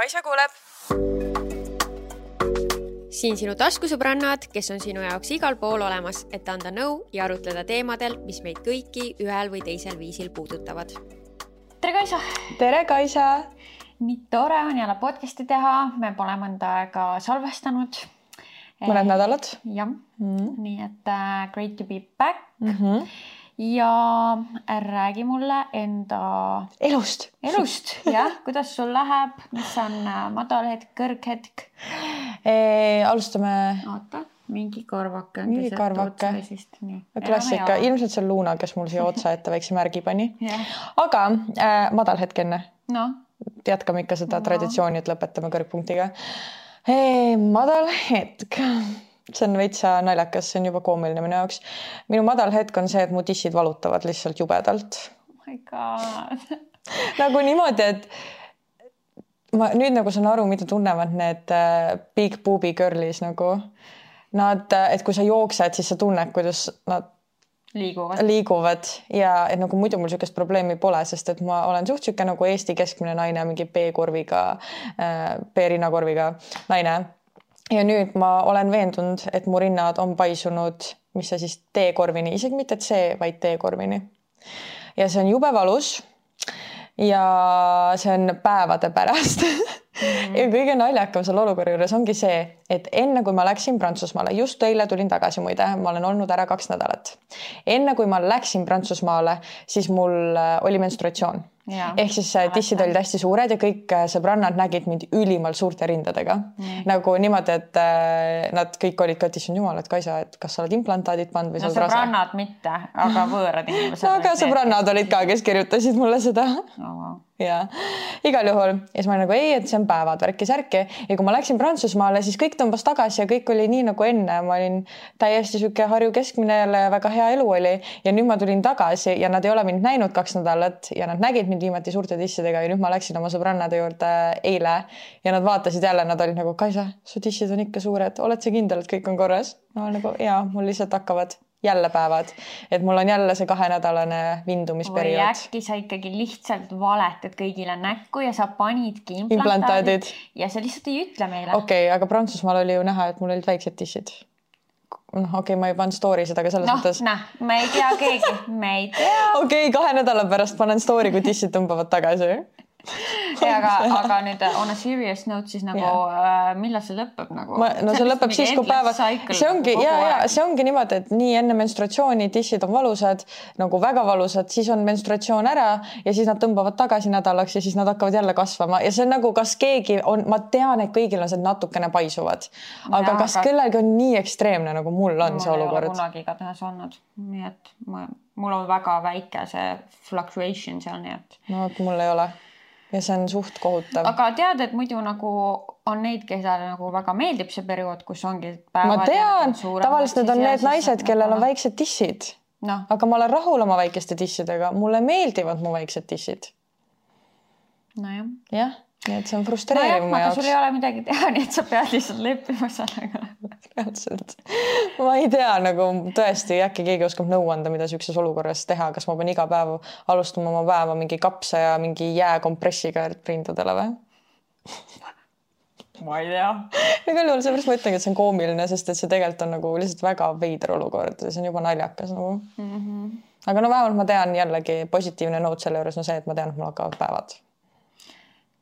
Kaisa kuuleb. siin sinu taskusõbrannad, kes on sinu jaoks igal pool olemas, et anda nõu ja arutleda teemadel, mis meid kõiki ühel või teisel viisil puudutavad. tere, Kaisa! tere, Kaisa! nii tore on jälle podcast'i teha, me pole mõnda aega salvestanud. mõned nädalad. jah mm, -hmm. nii et uh, great to be back mm. -hmm ja räägi mulle enda elust, elust, jah, kuidas sul läheb, mis on äh, madalhetk, kõrghetk e,? alustame. oota, mingi karvake mingi karvake. klassika, ilmselt see on Luuna, kes mul siia otsa ette väikse märgi pani. Aga äh, madal hetk enne. No.. jätkame ikka seda no. traditsiooni, et lõpetame kõrgpunktiga. Madal hetk see on veitsa naljakas, see on juba koomiline minu jaoks. minu madal hetk on see, et mu tissid valutavad lihtsalt jubedalt oh. my god nagu niimoodi, et ma nüüd nagu saan aru, mida tunnevad need äh, big boobie girl'is nagu. Nad, äh, et kui sa jooksed, siis sa tunned, kuidas nad liiguvad, liiguvad ja et nagu muidu mul niisugust probleemi pole, sest et ma olen suht niisugune nagu Eesti keskmine naine, mingi B-korviga äh,, B-rinnakorviga naine ja nüüd ma olen veendunud, et mu rinnad on paisunud, mis see siis D-korvini, isegi mitte C, vaid D-korvini. ja see on jube valus. ja see on päevade pärast mm. -hmm. ja kõige naljakam selle olukorra juures ongi see, et enne kui ma läksin Prantsusmaale, just eile tulin tagasi, muide, ma olen olnud ära kaks nädalat. enne kui ma läksin Prantsusmaale, siis mul äh, oli menstruatsioon ehk siis äh, tissid olid hästi suured ja kõik äh, sõbrannad nägid mind ülimalt suurte rindadega. Mm.. nagu niimoodi, et äh, nad kõik olid ka, et issand jumal, et Kaisa, et kas sa oled implantaadid pannud või no, sa oled rase. sõbrannad mitte, aga võõrad inimesed no aga sõbrannad olid ka, kes kirjutasid mulle seda. Oh,. Ja igal juhul ja siis ma olin nagu ei, et see on päevad värki-särki ja kui ma läksin Prantsusmaale, siis kõik tõmbas tagasi ja kõik oli nii nagu enne, ma olin täiesti sihuke Harju keskmine jälle väga hea elu oli. Ja nüüd ma tulin tagasi ja nad ei ole mind näinud kaks nädalat ja nad nägid mind viimati suurte tissidega ja nüüd ma läksin oma sõbrannade juurde eile ja nad vaatasid jälle, nad olid nagu Kaisa, su tissid on ikka suured, oled sa kindel, et kõik on korras? ma olen nagu jaa, mul lihtsalt hakkavad jälle päevad, et mul on jälle see kahenädalane vindumisperiood. äkki sa ikkagi lihtsalt valetad kõigile näkku ja sa panidki implantaadid. ja sa lihtsalt ei ütle meile. okei okay,, aga Prantsusmaal oli ju näha, et mul olid väiksed tissid. Noh, okei okay,, ma ei pannud story seda, aga selles no, mõttes. noh, me ei tea keegi, me ei tea. okei okay,, kahe nädala pärast panen story, kui tissid tõmbavad tagasi aga, aga nüüd uh, on a serious note siis nagu yeah. uh, millal see lõpeb nagu? no see lõpeb siis, kui päevad, see ongi ja, ja see ongi niimoodi, et nii enne menstratsiooni tissid on valusad nagu väga valusad, siis on menstratsioon ära ja siis nad tõmbavad tagasi nädalaks ja siis nad hakkavad jälle kasvama ja see on nagu, kas keegi on, ma tean, et kõigil on see natukene paisuvad, aga ja, kas aga... kellelgi on nii ekstreemne nagu mul on mul see olukord? kunagi igatahes olnud, nii et ma, mul on väga väike see fluctuation seal, nii et. no vot, mul ei ole ja see on suht kohutav. aga tead, et muidu nagu on neid, kellele nagu väga meeldib see periood, kus ongi. ma tean, tavaliselt need on need naised, kellel on väiksed tissid no.. aga ma olen rahul oma väikeste tissidega, mulle meeldivad mu väiksed tissid. nojah. jah nii et see on frustreeriv mu jaoks. sul ei ole midagi teha, nii et sa pead lihtsalt leppima sellega. reaalselt, ma ei tea nagu tõesti, äkki keegi oskab nõu anda, mida siukses olukorras teha, kas ma pean iga päev alustama oma päeva mingi kapsa ja mingi jääkompressiga rindadele või? ma ei tea. igal juhul seepärast ma ütlengi, et see on koomiline, sest et see tegelikult on nagu lihtsalt väga veider olukord ja see on juba naljakas nagu mm. -hmm. aga no vähemalt ma tean jällegi positiivne noot selle juures on see, et ma tean, et mul hakkavad päevad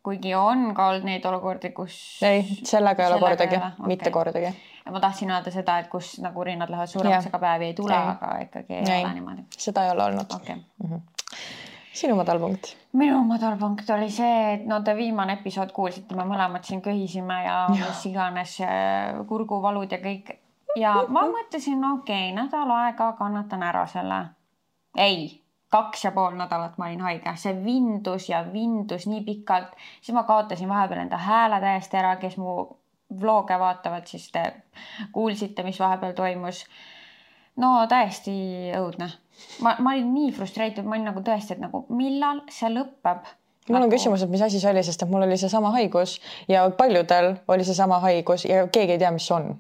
kuigi on ka olnud neid olukordi, kus. ei, sellega ei ole kordagi, okay. mitte kordagi. ma tahtsin öelda seda, et kus nagu rinnad lähevad suuremaks, aga päevi ei tule, aga ikkagi ei, ei ole niimoodi. seda ei ole olnud okay.. Mm -hmm. sinu madalpunkt? minu madalpunkt oli see, et no te viimane episood kuulsite, me mõlemad siin köhisime ja, ja. mis iganes kurguvalud ja kõik ja ma mõtlesin, okei okay,, nädal aega kannatan ära selle. ei kaks ja pool nädalat ma olin haige, see vindus ja vindus nii pikalt, siis ma kaotasin vahepeal enda hääle täiesti ära, kes mu vlog'e vaatavad, siis te kuulsite, mis vahepeal toimus. no täiesti õudne. ma, ma olin nii frustreeritud, ma olin nagu tõesti, et nagu millal see lõpeb mul on nagu... küsimus, et mis asi see oli, sest et mul oli seesama haigus ja paljudel oli seesama haigus ja keegi ei tea, mis on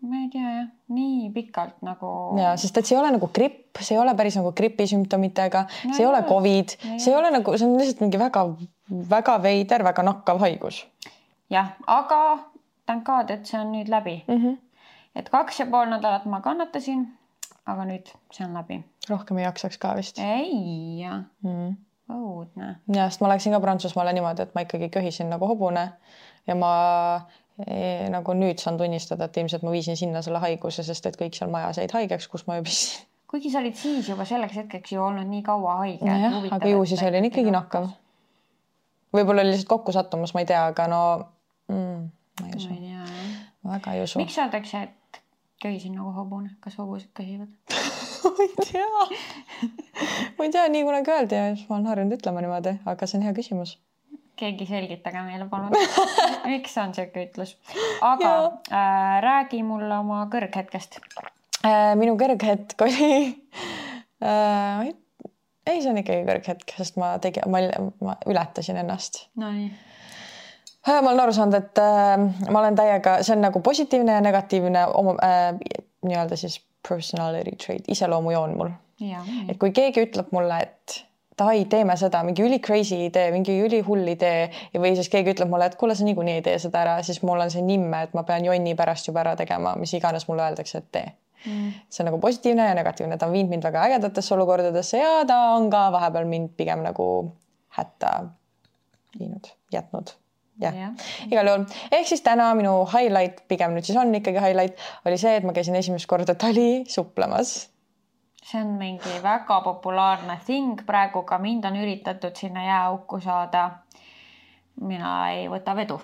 ma ei tea jah, nii pikalt nagu. ja sest et see ei ole nagu gripp, see ei ole päris nagu gripi sümptomitega no, see ei ole Covid, see ei ole nagu, see on lihtsalt mingi väga-väga veider, väga nakkav haigus. jah, aga thank god, et see on nüüd läbi mm. -hmm. et kaks ja pool nädalat ma kannatasin, aga nüüd see on läbi. rohkem ei jaksaks ka vist ei, mm.. õudne. ja sest ma läksin ka Prantsusmaale niimoodi, et ma ikkagi köhisin nagu hobune ja ma nagu nüüd saan tunnistada, et ilmselt ma viisin sinna selle haiguse, sest et kõik seal majas jäid haigeks, kus ma ööbisin. kuigi sa olid siis juba selleks hetkeks ju olnud nii kaua haige. nojah, aga ju siis olin ikkagi nakkav. võib-olla oli lihtsalt kokkusattumus, ma ei tea, aga no mm, ma ei usu jah. väga ei usu. miks öeldakse, et köhisin nagu hobune, kas hobused köhivad? ma ei tea. ma ei tea, nii kunagi öeldi ja siis ma olen harjunud ütlema niimoodi, aga see on hea küsimus. Keegi selgitage meile palun, miks on siuke ütlus. aga äh, räägi mulle oma kõrghetkest. Äh, minu kõrghetk oli äh,, ei, see on ikkagi kõrghetk, sest ma tegin, ma, ületasin ennast. Nonii. ma olen aru saanud, et äh, ma olen täiega, see on nagu positiivne ja negatiivne oma äh, nii-öelda siis personality trait, iseloomujoon mul. et kui keegi ütleb mulle, et davai, teeme seda, mingi üli crazy idee, mingi ülihull idee ja või siis keegi ütleb mulle, et kuule, sa niikuinii ei tee seda ära, siis mul on see nimme, et ma pean jonni pärast juba ära tegema, mis iganes mulle öeldakse, et tee Mm. see on nagu positiivne ja negatiivne, ta on viinud mind väga ägedatesse olukordadesse ja ta on ka vahepeal mind pigem nagu hätta viinud, jätnud. jah Jah. igal juhul, ehk siis täna minu highlight pigem nüüd siis on ikkagi highlight oli see, et ma käisin esimest korda tali suplemas. See on mingi väga populaarne thing praegu ka mind on üritatud sinna jääauku saada. mina ei võta vedu.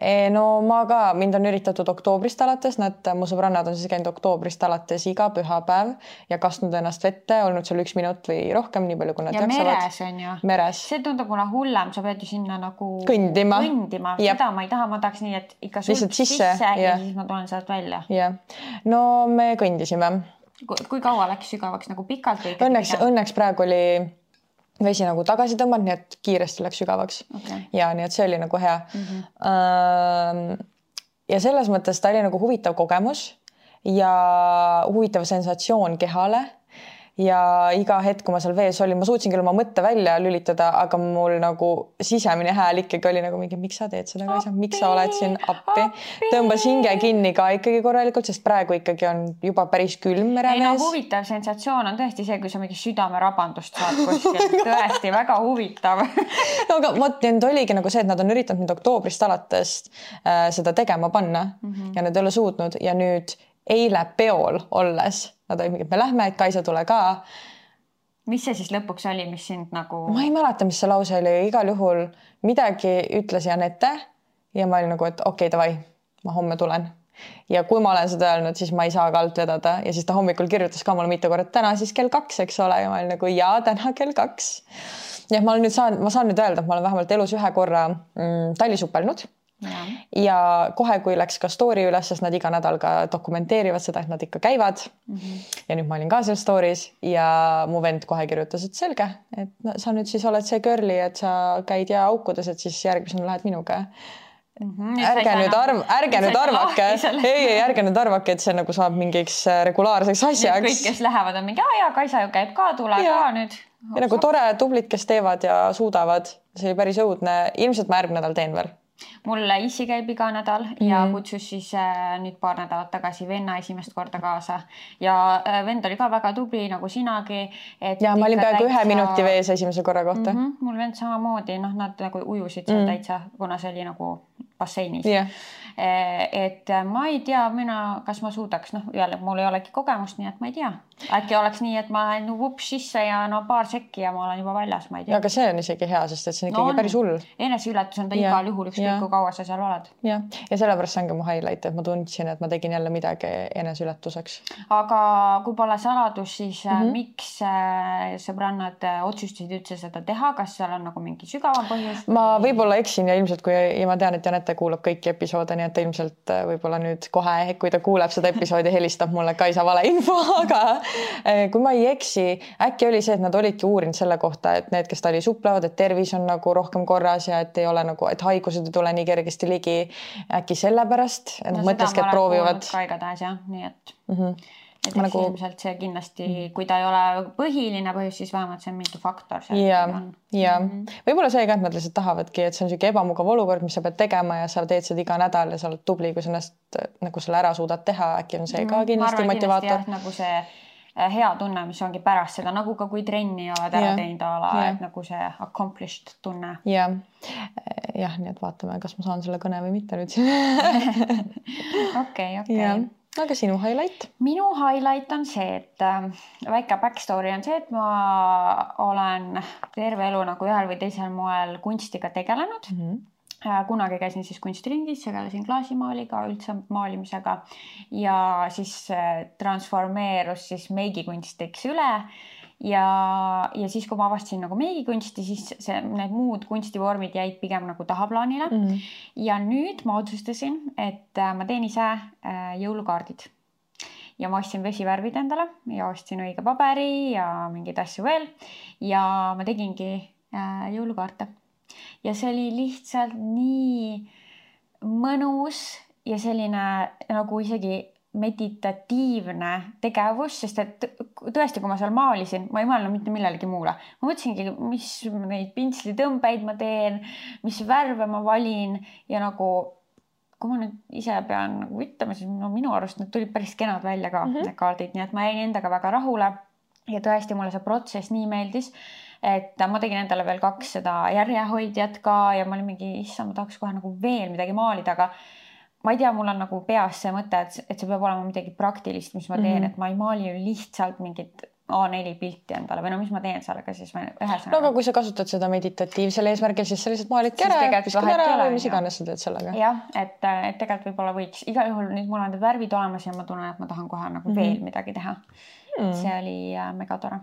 E, no ma ka, mind on üritatud oktoobrist alates, nad, mu sõbrannad on siis käinud oktoobrist alates iga pühapäev ja kastnud ennast vette, olnud seal üks minut või rohkem, nii palju kui nad ja jaksavad. meres on ju. meres. see tundub mulle hullem, sa pead ju sinna nagu Kõndima. kõndima, seda ma ei taha, ma tahaks nii, et ikka Lihtsalt sisse, sisse, ja jah. siis ma tulen sealt välja. jah, no me kõndisime. Kui kaua läks sügavaks nagu pikalt või? Õnneks, õnneks praegu oli vesi nagu tagasi tõmmanud, nii et kiiresti läks sügavaks Okei. ja nii et see oli nagu hea mm. -hmm. Ja selles mõttes ta oli nagu huvitav kogemus ja huvitav sensatsioon kehale ja iga hetk, kui ma seal vees olin, ma suutsin küll oma mõtte välja lülitada, aga mul nagu sisemine hääl ikkagi oli nagu mingi, miks sa teed seda, Kaisa, miks sa oled siin? Appi, tõmbas hinge kinni ka ikkagi korralikult, sest praegu ikkagi on juba päris külm ei no huvitav sensatsioon on tõesti see, kui sa mingi südamerabandust saad kuskilt, tõesti väga huvitav. no aga vot nüüd oligi nagu see, et nad on üritanud mind oktoobrist alates äh, seda tegema panna. Mm. -hmm. ja nad ei ole suutnud. Ja nüüd eile peol olles nad olid mingi, et me lähme, et Kaisa, tule ka. mis see siis lõpuks oli, mis sind nagu ma ei mäleta, mis see lause oli, igal juhul midagi ütles Janette ja ma olin nagu, et okei okay,, davai, ma homme tulen. ja kui ma olen seda öelnud, siis ma ei saa ka alt vedada ja siis ta hommikul kirjutas ka mulle mitu korda, et täna siis kell kaks, eks ole, ja ma olin nagu jaa, täna kell kaks. nii et ma olen nüüd saanud, ma saan nüüd öelda, et ma olen vähemalt elus ühe korra mm, talli supelnud jah, ja kohe, kui läks ka story üles, sest nad iga nädal ka dokumenteerivad seda, et nad ikka käivad mm. -hmm. ja nüüd ma olin ka seal story's ja mu vend kohe kirjutas, et selge, et no, sa nüüd siis oled see girl'i, et sa käid jääaukudes, et siis järgmisena lähed minuga. Mhm. ärge nüüd arv, ärge nüüd arvake, ei, ei ärge nüüd arvake, et see nagu saab mingiks äh, regulaarseks kõik, asjaks. kes lähevad, on mingi, aa jaa, Kaisa ju käib ka, tule Jaa. ka nüüd. ja nagu tore, tublid, kes teevad ja suudavad, see oli päris õudne, ilmselt ma järgmine nädal teen veel. Mul issi käib iga nädal mm -hmm. ja kutsus siis äh, nüüd paar nädalat tagasi venna esimest korda kaasa ja äh, vend oli ka väga tubli nagu sinagi. ja ma olin peaaegu ühe minuti vees esimese korra kohta mm. -hmm. mul vend samamoodi, noh, nad nagu ujusid seal mm. täitsa, kuna see oli nagu basseinis et äh, ma ei tea, mina, kas ma suudaks, noh, jälle mul ei olegi kogemust, nii et ma ei tea. Äkki oleks nii, et ma lähen vups sisse ja no paar sekki ja ma olen juba väljas, ma ei tea. aga see on isegi hea, sest et see on ikkagi No on. päris hull eneseületus on ta Jah, igal juhul, ükskõik kui kaua sa seal oled. jah, ja sellepärast see ongi mu highlight, et ma tundsin, et ma tegin jälle midagi eneseületuseks. aga kui pole saladus, siis mm -hmm. miks äh, sõbrannad äh, otsustasid üldse seda teha, kas seal on nagu mingi sügavam põhjus? ma võib-olla eksin ja ilmselt, kui ja ma tean, et Janette kuulab kõiki episoode, nii et ta ilmselt võib-olla nüüd kohe, kui ta kuuleb seda episoodi, helistab mulle Kaisa valeinfo, aga kui ma ei eksi, äkki oli see, et nad olidki uurinud selle kohta, et need, kes tali suplevad, et tervis on nagu rohkem korras ja et ei ole nagu, et haigused ei tule nii kergesti ligi. äkki sellepärast, et nad no, mõtleski, et proovivad. ka igatahes jah, nii et Mm -hmm. et nagu... ilmselt see kindlasti, kui ta ei ole põhiline põhjus, siis vähemalt see on mingi faktor. ja, ja mm -hmm. võib-olla see ka, et nad lihtsalt tahavadki, et see on niisugune ebamugav olukord, mis sa pead tegema ja sa teed seda iga nädal ja sa oled tubli, kui sa ennast nagu selle ära suudad teha, äkki on see ka mhm. kindlasti mm -hmm. motivaator. nagu see hea tunne, mis ongi pärast seda, nagu ka kui trenni oled ära teinud a la, et nagu see accomplished tunne. jah, jah, nii et vaatame, kas ma saan selle kõne või mitte nüüd okei, okei. Aga sinu highlight? minu highlight on see, et äh, väike back story on see, et ma olen terve elu nagu ühel või teisel moel kunstiga tegelenud. Mm. -hmm kunagi käisin siis kunstiringis, tegelesin klaasimaaliga, üldse maalimisega. Ja siis äh, transformeerus siis meigikunstiks üle. Ja, ja siis, kui ma avastasin nagu meigikunsti, siis see, need muud kunstivormid jäid pigem nagu tahaplaanile. Mm. -hmm. ja nüüd ma otsustasin, et äh, ma teen ise äh, jõulukaardid. Ja ma ostsin vesivärvid endale ja ostsin õige paberi ja mingeid asju veel. Ja ma tegingi äh, jõulukaarte ja see oli lihtsalt nii mõnus ja selline nagu isegi meditatiivne tegevus, sest et tõesti, kui ma seal maalisin, ma ei mõelnud mitte millelegi muule. ma mõtlesingi, mis neid pintslitõmbeid ma teen, mis värve ma valin ja nagu kui ma nüüd ise pean nagu ütlema, siis no minu arust need tulid päris kenad välja ka mm, -hmm. need kaardid, nii et ma jäin endaga väga rahule. ja tõesti, mulle see protsess nii meeldis, et ma tegin endale veel kaks seda järjehoidjat ka ja ma olin mingi, issand, ma tahaks kohe nagu veel midagi maalida, aga ma ei tea, mul on nagu peas see mõte, et, et see peab olema midagi praktilist, mis ma teen mm, -hmm. et ma ei maali ju lihtsalt mingit A4 pilti endale või no mis ma teen sellega siis ühesõnaga. no aga kui sa kasutad seda meditatiivsel eesmärgil, siis sa lihtsalt maalidki ära, viskad ära või mis iganes sa teed sellega. jah, et, et tegelikult võib-olla võiks, igal juhul nüüd mul on need värvid olemas ja ma tunnen, et ma tahan kohe nagu mm -hmm. veel midagi teha mm. -hmm. see oli äh, megatore.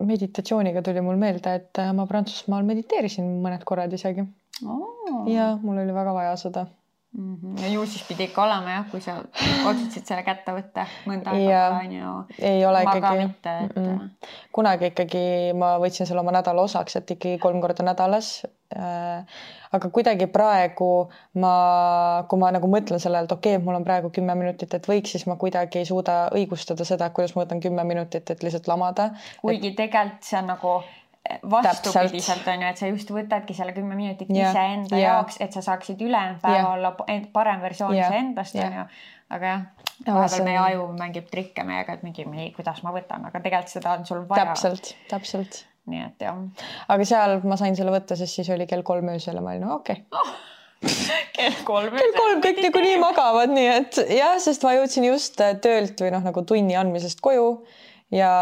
Meditatsiooniga tuli mul meelde, et äh, ma Prantsusmaal mediteerisin mõned korrad isegi. Oh.. ja mul oli väga vaja seda mm. -hmm. ja ju siis pidi ikka olema jah, kui sa otsustasid selle kätte võtta mõnda aega on ju. ei ole ikkagi. Et... Mm -mm. kunagi ikkagi ma võtsin selle oma nädala osaks, et ikkagi kolm korda nädalas äh,. aga kuidagi praegu ma, kui ma nagu mõtlen sellele, et okei okay,, mul on praegu kümme minutit, et võiks, siis ma kuidagi ei suuda õigustada seda, kuidas ma võtan kümme minutit, et lihtsalt lamada. kuigi et... tegelikult see on nagu vastupidiselt on ju, et sa just võtadki selle kümme minutit yeah. iseenda yeah. jaoks, et sa saaksid ülejäänud päeva yeah. olla parem versioon iseendast on ju. aga jah, vahepeal meie aju mängib trikke meiega, et mingi, kuidas ma võtan, aga tegelikult seda on sul vaja. täpselt, täpselt. nii et jah. aga seal ma sain selle võtta, sest siis oli kell kolm öösel ja ma olin no, okei okay. oh kell kolm. kell kolm kõik niikuinii magavad, nii et jah, sest ma jõudsin just töölt või noh, nagu tunni andmisest koju ja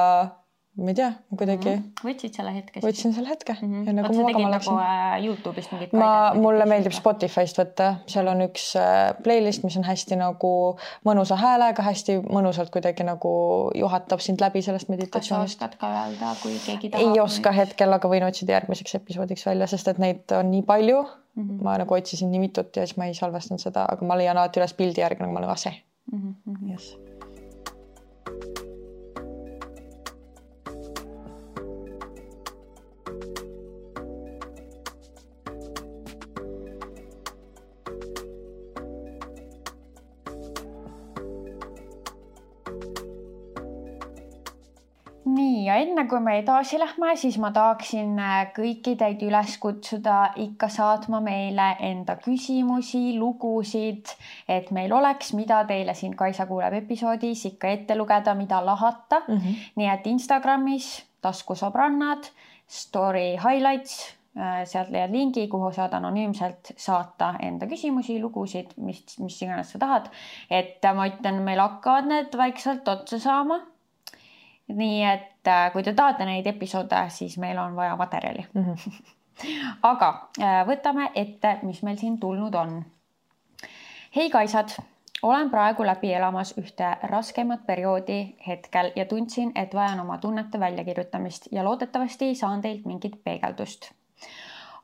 ma ei tea, kuidagi mm. -hmm. võtsid selle hetke? võtsin selle hetke mm. -hmm. enne kui ma magama läksin. nagu Youtube'ist mingit. ma, mulle meeldib Spotify'st võtta, seal on üks äh, playlist, mis on hästi nagu mõnusa häälega, hästi mõnusalt kuidagi nagu juhatab sind läbi sellest meditatsioonist. kas sa oskad ka öelda, kui keegi tahab? ei oska hetkel, aga võin otsida järgmiseks episoodiks välja, sest et neid on nii palju mm. -hmm. ma nagu otsisin nii mitut ja siis ma ei salvestanud seda, aga ma leian alati üles pildi järgi, nagu ma olen, see mm. -hmm. Yes enne kui me edasi lähme, siis ma tahaksin äh, kõiki teid üles kutsuda ikka saatma meile enda küsimusi, lugusid, et meil oleks, mida teile siin Kaisa kuuleb episoodis ikka ette lugeda, mida lahata mm. -hmm. nii et Instagramis taskusõbrannad, story highlights äh, sealt leiad lingi, kuhu saad anonüümselt saata enda küsimusi, lugusid, mis, mis iganes sa tahad. et ma ütlen, meil hakkavad need vaikselt otsa saama nii et äh, kui te tahate neid episoode, siis meil on vaja materjali mm. -hmm. aga äh, võtame ette, mis meil siin tulnud on. hei kaisad, olen praegu läbi elamas ühte raskemat perioodi hetkel ja tundsin, et vajan oma tunnete väljakirjutamist ja loodetavasti saan teilt mingit peegeldust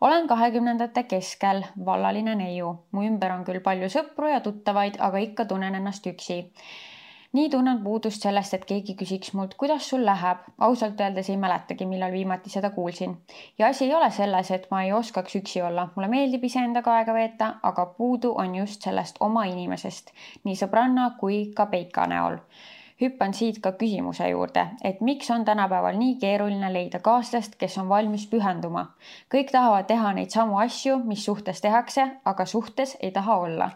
olen kahekümnendate keskel vallaline neiu, mu ümber on küll palju sõpru ja tuttavaid, aga ikka tunnen ennast üksi nii tunnen puudust sellest, et keegi küsiks mult, kuidas sul läheb. ausalt öeldes ei mäletagi, millal viimati seda kuulsin. ja asi ei ole selles, et ma ei oskaks üksi olla, mulle meeldib iseendaga aega veeta, aga puudu on just sellest oma inimesest, nii sõbranna kui ka peika näol. Hüppan siit ka küsimuse juurde, et miks on tänapäeval nii keeruline leida kaaslast, kes on valmis pühenduma. kõik tahavad teha neid samu asju, mis suhtes tehakse, aga suhtes ei taha olla.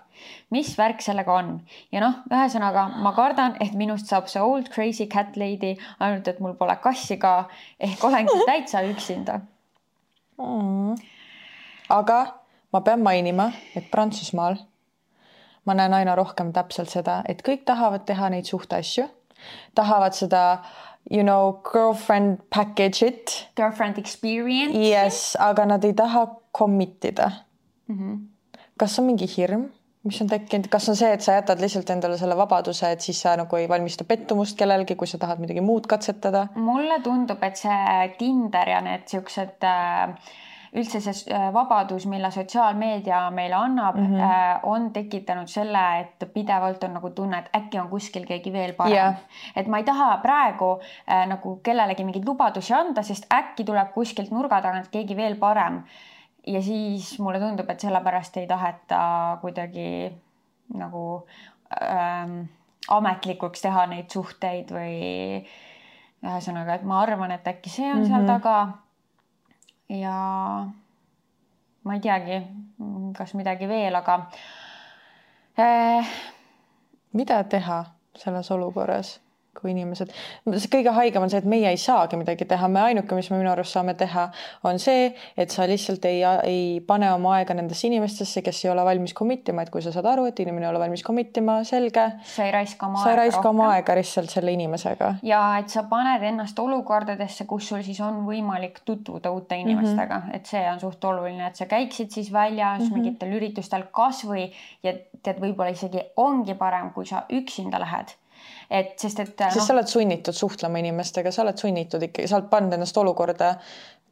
mis värk sellega on? ja noh, ühesõnaga ma kardan, et minust saab see old crazy cat lady, ainult et mul pole kassi ka ehk olengi täitsa üksinda mm.. aga ma pean mainima, et Prantsusmaal ma näen aina rohkem täpselt seda, et kõik tahavad teha neid suhteasju, tahavad seda you know girlfriend package'it. Girlfriend experience. Yes, aga nad ei taha commit ida mm. -hmm. kas on mingi hirm, mis on tekkinud, kas on see, et sa jätad lihtsalt endale selle vabaduse, et siis sa nagu ei valmista pettumust kellelgi, kui sa tahad midagi muud katsetada? mulle tundub, et see Tinder ja need siuksed äh, üldse see äh, vabadus, mille sotsiaalmeedia meile annab mm, -hmm. on tekitanud selle, et pidevalt on nagu tunne, et äkki on kuskil keegi veel parem yeah.. et ma ei taha praegu äh, nagu kellelegi mingeid lubadusi anda, sest äkki tuleb kuskilt nurga tagant keegi veel parem. ja siis mulle tundub, et sellepärast ei taheta kuidagi nagu ähm, ametlikuks teha neid suhteid või ühesõnaga, et ma arvan, et äkki see on mm -hmm. seal mhm. taga ja ma ei teagi, kas midagi veel, aga äh.... mida teha selles olukorras? Kui inimesed, see kõige haigem on see, et meie ei saagi midagi teha, me ainuke, mis me minu arust saame teha, on see, et sa lihtsalt ei, ei pane oma aega nendesse inimestesse, kes ei ole valmis commit ima, et kui sa saad aru, et inimene ei ole valmis commit ima, selge. sa ei raiska oma sa aega. sa ei raiska oma aega lihtsalt selle inimesega. ja et sa paned ennast olukordadesse, kus sul siis on võimalik tutvuda uute mhm. inimestega mm, -hmm. et see on suht oluline, et sa käiksid siis väljas mm -hmm. mingitel üritustel kasvõi ja tead, võib-olla isegi ongi parem, kui sa üksinda lähed et sest, et. sest no, sa oled sunnitud suhtlema inimestega, sa oled sunnitud ikkagi, sa oled pannud ennast olukorda,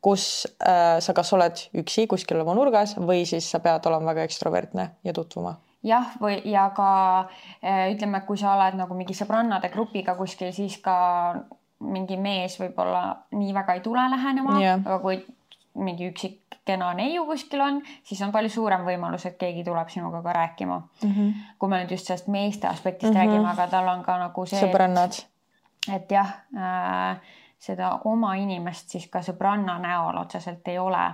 kus äh, sa kas oled üksi kuskil oma nurgas või siis sa pead olema väga ekstravertne ja tutvuma jah, või ja ka äh, ütleme, kui sa oled nagu mingi sõbrannade grupiga kuskil, siis ka mingi mees võib-olla nii väga ei tule lähenema yeah., aga kui mingi üksik kena neiu kuskil on, siis on palju suurem võimalus, et keegi tuleb sinuga ka rääkima mm. -hmm. kui me nüüd just sellest meeste aspektist mm -hmm. räägime, aga tal on ka nagu see. sõbrannad. et jah äh,, seda oma inimest siis ka sõbranna näol otseselt ei ole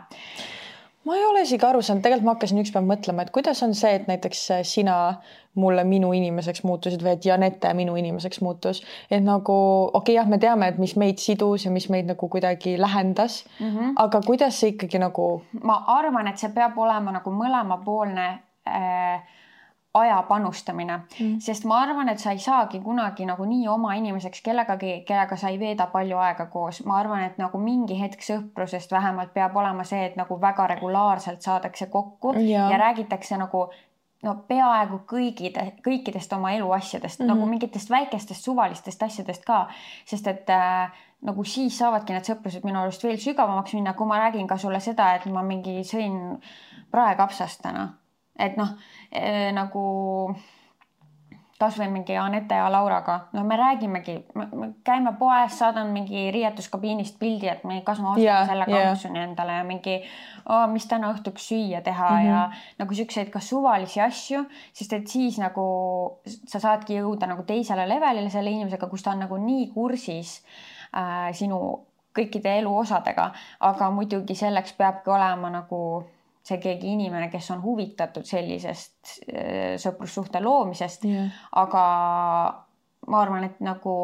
ma ei ole isegi aru saanud, tegelikult ma hakkasin ükspäev mõtlema, et kuidas on see, et näiteks äh, sina mulle minu inimeseks muutusid või et Janette minu inimeseks muutus, et nagu okei okay,, jah, me teame, et mis meid sidus ja mis meid nagu kuidagi lähendas mm, -hmm. aga kuidas see ikkagi nagu? ma arvan, et see peab olema nagu mõlemapoolne äh, aja panustamine mm., sest ma arvan, et sa ei saagi kunagi nagu nii oma inimeseks kellegagi, kellega sa ei veeda palju aega koos. ma arvan, et nagu mingi hetk sõprusest vähemalt peab olema see, et nagu väga regulaarselt saadakse kokku ja, ja räägitakse nagu no peaaegu kõigide, kõikidest oma eluasjadest mm, -hmm. nagu mingitest väikestest suvalistest asjadest ka, sest et äh, nagu siis saavadki need sõprused minu arust veel sügavamaks minna, kui ma räägin ka sulle seda, et ma mingi sõin praekapsast täna et noh äh, nagu kasvõi mingi Anette ja Lauraga, no me räägimegi, me käime poes, saadan mingi riietuskabiinist pildi, et me, kas ma ostan yeah, selle kampsuni yeah. endale ja mingi oh,, mis täna õhtuks süüa teha mm -hmm. ja nagu siukseid ka suvalisi asju, sest et siis nagu sa saadki jõuda nagu teisele levelile selle inimesega, kus ta on nagu nii kursis äh, sinu kõikide eluosadega, aga muidugi selleks peabki olema nagu see keegi inimene, kes on huvitatud sellisest äh, sõprussuhte loomisest yeah., aga ma arvan, et nagu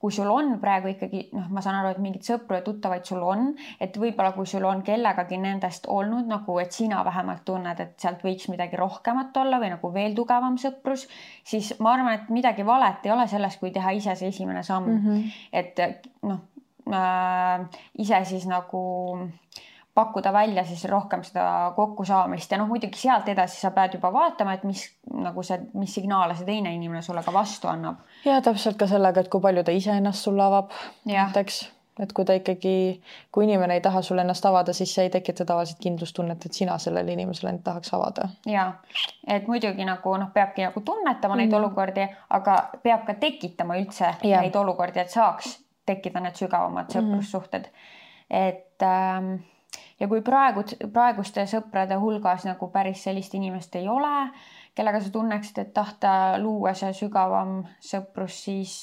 kui sul on praegu ikkagi noh, ma saan aru, et mingeid sõpru ja tuttavaid sul on, et võib-olla kui sul on kellegagi nendest olnud nagu, et sina vähemalt tunned, et sealt võiks midagi rohkemat olla või nagu veel tugevam sõprus, siis ma arvan, et midagi valet ei ole selles, kui teha ise see esimene samm mm. -hmm. et noh äh,, ise siis nagu äh, pakkuda välja siis rohkem seda kokkusaamist ja noh, muidugi sealt edasi sa pead juba vaatama, et mis nagu see, mis signaale see teine inimene sulle ka vastu annab. ja täpselt ka sellega, et kui palju ta iseennast sulle avab näiteks, et kui ta ikkagi, kui inimene ei taha sulle ennast avada, siis see ei tekita tavaliselt kindlustunnet, et sina sellele inimesele end tahaks avada. ja, et muidugi nagu noh, peabki nagu tunnetama neid mm. olukordi, aga peab ka tekitama üldse ja. neid olukordi, et saaks tekkida need sügavamad mhm. sõprussuhted mm.. et ähm, ja kui praegu, praeguste sõprade hulgas nagu päris sellist inimest ei ole, kellega sa tunneksid, et tahta luua see sügavam sõprus, siis,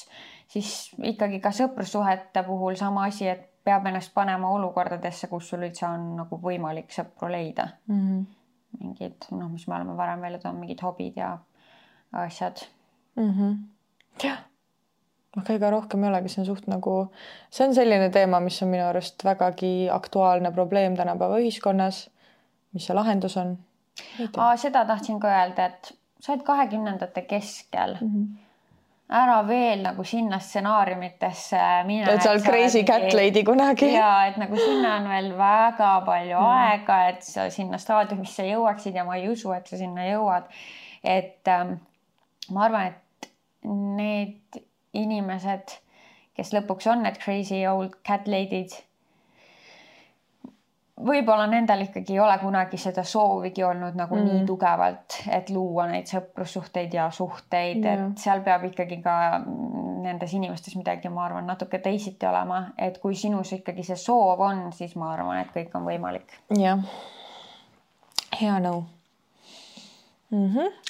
siis ikkagi ka sõprussuhete puhul sama asi, et peab ennast panema olukordadesse, kus sul üldse on nagu võimalik sõpru leida mm. -hmm. mingid noh, mis me oleme varem välja toonud, mingid hobid ja asjad mm. -hmm. jah aga ega rohkem ei olegi, see on suht nagu, see on selline teema, mis on minu arust vägagi aktuaalne probleem tänapäeva ühiskonnas. mis see lahendus on? seda tahtsin ka öelda, et sa oled kahekümnendate keskel mm. -hmm ära veel nagu sinna stsenaariumitesse mine. et sa oled crazy cat lady kunagi. ja et nagu sinna on veel väga palju mm. aega, et sa sinna staadiumisse jõuaksid ja ma ei usu, et sa sinna jõuad. et ähm, ma arvan, et need inimesed, kes lõpuks on need crazy old cat lady'd. võib-olla nendel ikkagi ei ole kunagi seda soovigi olnud nagu mm. nii tugevalt, et luua neid sõprussuhteid ja suhteid mm., et seal peab ikkagi ka nendes inimestes midagi, ma arvan, natuke teisiti olema, et kui sinus ikkagi see soov on, siis ma arvan, et kõik on võimalik. jah, hea nõu mm. -hmm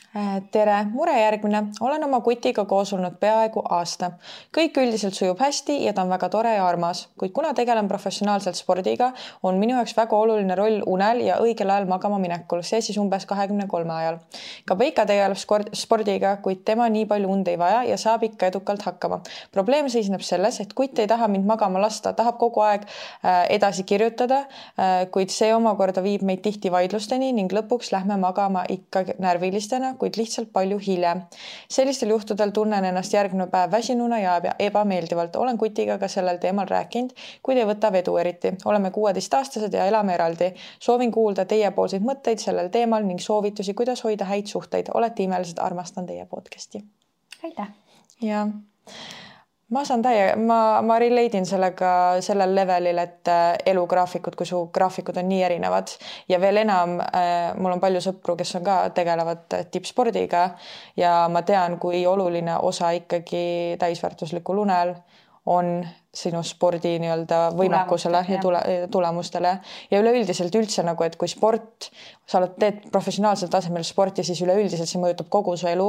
tere, mure järgmine. olen oma kutiga koos olnud peaaegu aasta. kõik üldiselt sujub hästi ja ta on väga tore ja armas, kuid kuna tegelen professionaalselt spordiga, on minu jaoks väga oluline roll unel ja õigel ajal magama minekul, see siis umbes kahekümne kolme ajal. ka Veika tegeleb spordiga, kuid tema nii palju und ei vaja ja saab ikka edukalt hakkama. probleem seisneb selles, et kutt ei taha mind magama lasta, tahab kogu aeg äh, edasi kirjutada, äh, kuid see omakorda viib meid tihti vaidlusteni ning lõpuks lähme magama ikka närvilistena kuid lihtsalt palju hiljem. sellistel juhtudel tunnen ennast järgmine päev väsinuna ja ebameeldivalt. olen kutiga ka sellel teemal rääkinud, kuid ei võta vedu eriti. oleme kuueteistaastased ja elame eraldi. soovin kuulda teiepoolseid mõtteid sellel teemal ning soovitusi, kuidas hoida häid suhteid. olete imelised, armastan teie podcast'i. aitäh. ja ma saan täie, ma, ma relate in sellega sellel levelil, et äh, elugraafikud, kui su graafikud on nii erinevad ja veel enam äh,, mul on palju sõpru, kes on ka, tegelevad äh, tippspordiga ja ma tean, kui oluline osa ikkagi täisväärtuslikul unel on sinu spordi nii-öelda võimekusele ja tule, tulemustele. Ja üleüldiselt üldse nagu, et kui sport, sa oled, teed professionaalsel tasemel sporti, siis üleüldiselt see mõjutab kogu su elu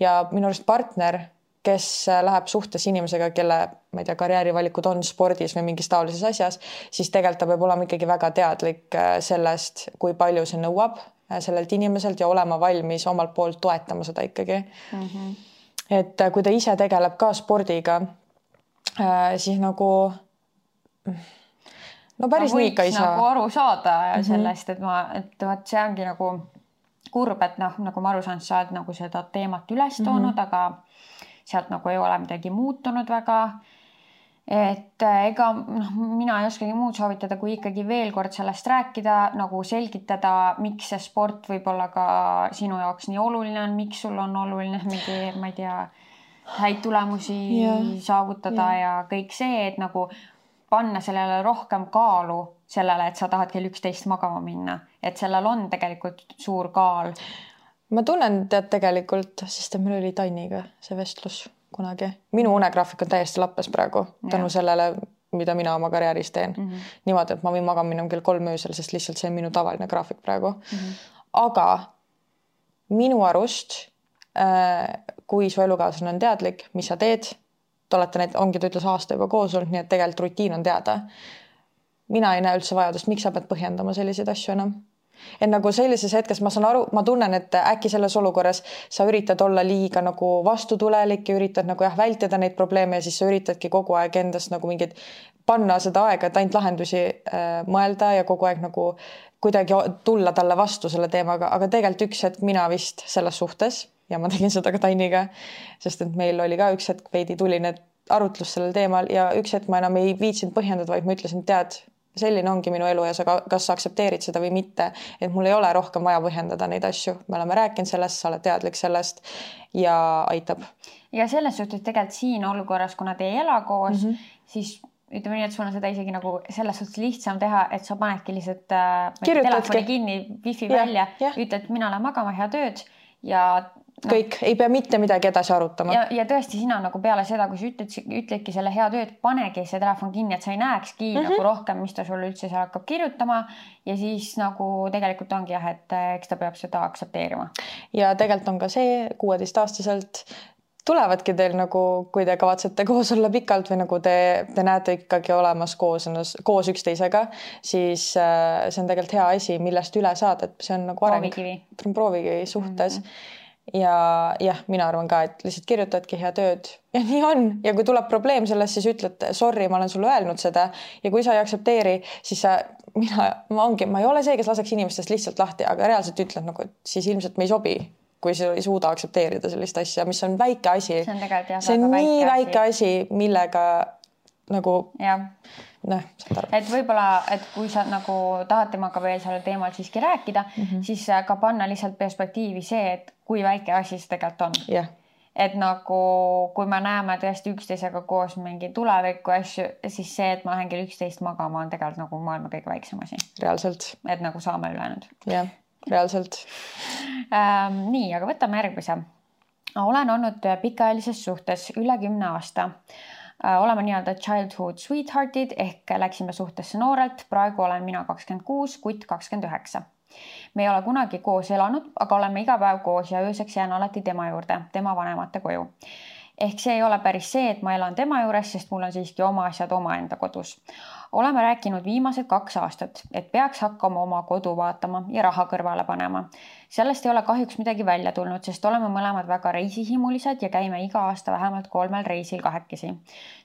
ja minu arust partner kes läheb suhtesse inimesega, kelle, ma ei tea, karjäärivalikud on spordis või mingis taolises asjas, siis tegelikult ta peab olema ikkagi väga teadlik äh, sellest, kui palju see nõuab äh, sellelt inimeselt ja olema valmis omalt poolt toetama seda ikkagi mm. -hmm. et äh, kui ta ise tegeleb ka spordiga, siis nagu no päris no, nii ikka ei saa. nagu aru saada mm -hmm. sellest, et ma, et vot see ongi nagu kurb, et noh, nagu ma aru saan, sa oled nagu seda teemat üles toonud mm, -hmm. aga sealt nagu ei ole midagi muutunud väga. et äh, ega noh, mina ei oskagi muud soovitada, kui ikkagi veel kord sellest rääkida, nagu selgitada, miks see sport võib olla ka sinu jaoks nii oluline on, miks sul on oluline mingi, ma ei tea, häid tulemusi ja, saavutada ja. ja kõik see, et nagu panna sellele rohkem kaalu sellele, et sa tahad kell üksteist magama minna, et sellel on tegelikult suur kaal ma tunnen tead tegelikult, sest et meil oli Tainiga see vestlus kunagi, minu unegraafik on täiesti lappes praegu tänu sellele, mida mina oma karjääris teen mm. -hmm. niimoodi, et ma võin magama minna kell kolm öösel, sest lihtsalt see on minu tavaline graafik praegu mm. -hmm. aga minu arust äh, kui su elukaaslane on teadlik, mis sa teed, te olete need, ongi, ta ütles aasta juba koos olnud, nii et tegelikult rutiin on teada. mina ei näe üldse vajadust, miks sa pead põhjendama selliseid asju enam et nagu sellises hetkes ma saan aru, ma tunnen, et äkki selles olukorras sa üritad olla liiga nagu vastutulelik ja üritad nagu jah, vältida neid probleeme ja siis sa üritadki kogu aeg endast nagu mingeid panna seda aega, et ainult lahendusi äh, mõelda ja kogu aeg nagu kuidagi tulla talle vastu selle teemaga, aga tegelikult üks hetk mina vist selles suhtes ja ma tegin seda ka Tainiga, sest et meil oli ka üks hetk veidi tuline arutlus sellel teemal ja üks hetk ma enam ei viitsinud põhjendada, vaid ma ütlesin, tead selline ongi minu elu ja sa ka, kas sa aktsepteerid seda või mitte, et mul ei ole rohkem vaja põhjendada neid asju, me oleme rääkinud sellest, sa oled teadlik sellest ja aitab. ja selles suhtes tegelikult siin olukorras, kuna te ei ela koos mm, -hmm. siis ütleme nii, et sul on seda isegi nagu selles suhtes lihtsam teha, et sa panedki lihtsalt äh, telefoni kinni, wifi ja, välja, ütled, mina lähen magama, head ööd ja no.. kõik, ei pea mitte midagi edasi arutama. ja, ja tõesti, sina nagu peale seda, kui sa ütled, ütledki selle head ööd, panegi see telefon kinni, et sa ei näekski mm -hmm. nagu rohkem, mis ta sulle üldse seal hakkab kirjutama ja siis nagu tegelikult ongi jah, et eks ta peab seda aktsepteerima. ja tegelikult on ka see kuueteistaastaselt tulevadki teil nagu, kui te kavatsete koos olla pikalt või nagu te, te näete ikkagi olemas koos koos üksteisega, siis äh, see on tegelikult hea asi, millest üle saada, et see on nagu areng. proovikivi. proovikivi suhtes mm. -hmm ja jah, mina arvan ka, et lihtsalt kirjutadki hea tööd ja nii on ja kui tuleb probleem sellest, siis ütled sorry, ma olen sulle öelnud seda ja kui sa ei aktsepteeri, siis sa, mina, ma ongi, ma ei ole see, kes laseks inimestest lihtsalt lahti, aga reaalselt ütled nagu, et siis ilmselt me ei sobi kui sa ei suuda aktsepteerida sellist asja, mis on väike asi. see on jah. see on nii väike asi, asi, millega nagu noh, saad aru. et võib-olla, et kui sa nagu tahad temaga veel sellel teemal siiski rääkida mm, -hmm. siis äh, ka panna lihtsalt perspektiivi see, et kui väike asi see tegelikult on yeah et nagu, kui me näeme tõesti üksteisega koos mingi tuleviku asju, siis see, et ma lähen kell üksteist magama, on tegelikult nagu maailma kõige väiksem asi. reaalselt. et nagu saame ülejäänud. jah reaalselt ähm,. nii, aga võtame järgmise. olen olnud pikaajalises suhtes üle kümne aasta äh,. oleme nii-öelda childhood sweetheart'id ehk läksime suhtesse noorelt, praegu olen mina kakskümmend kuus, kutt kakskümmend üheksa. Me ei ole kunagi koos elanud, aga oleme iga päev koos ja ööseks jään alati tema juurde, tema vanemate koju. Ehk see ei ole päris see, et ma elan tema juures, sest mul on siiski oma asjad omaenda kodus oleme rääkinud viimased kaks aastat, et peaks hakkama oma kodu vaatama ja raha kõrvale panema. sellest ei ole kahjuks midagi välja tulnud, sest oleme mõlemad väga reisihimulised ja käime iga aasta vähemalt kolmel reisil kahekesi.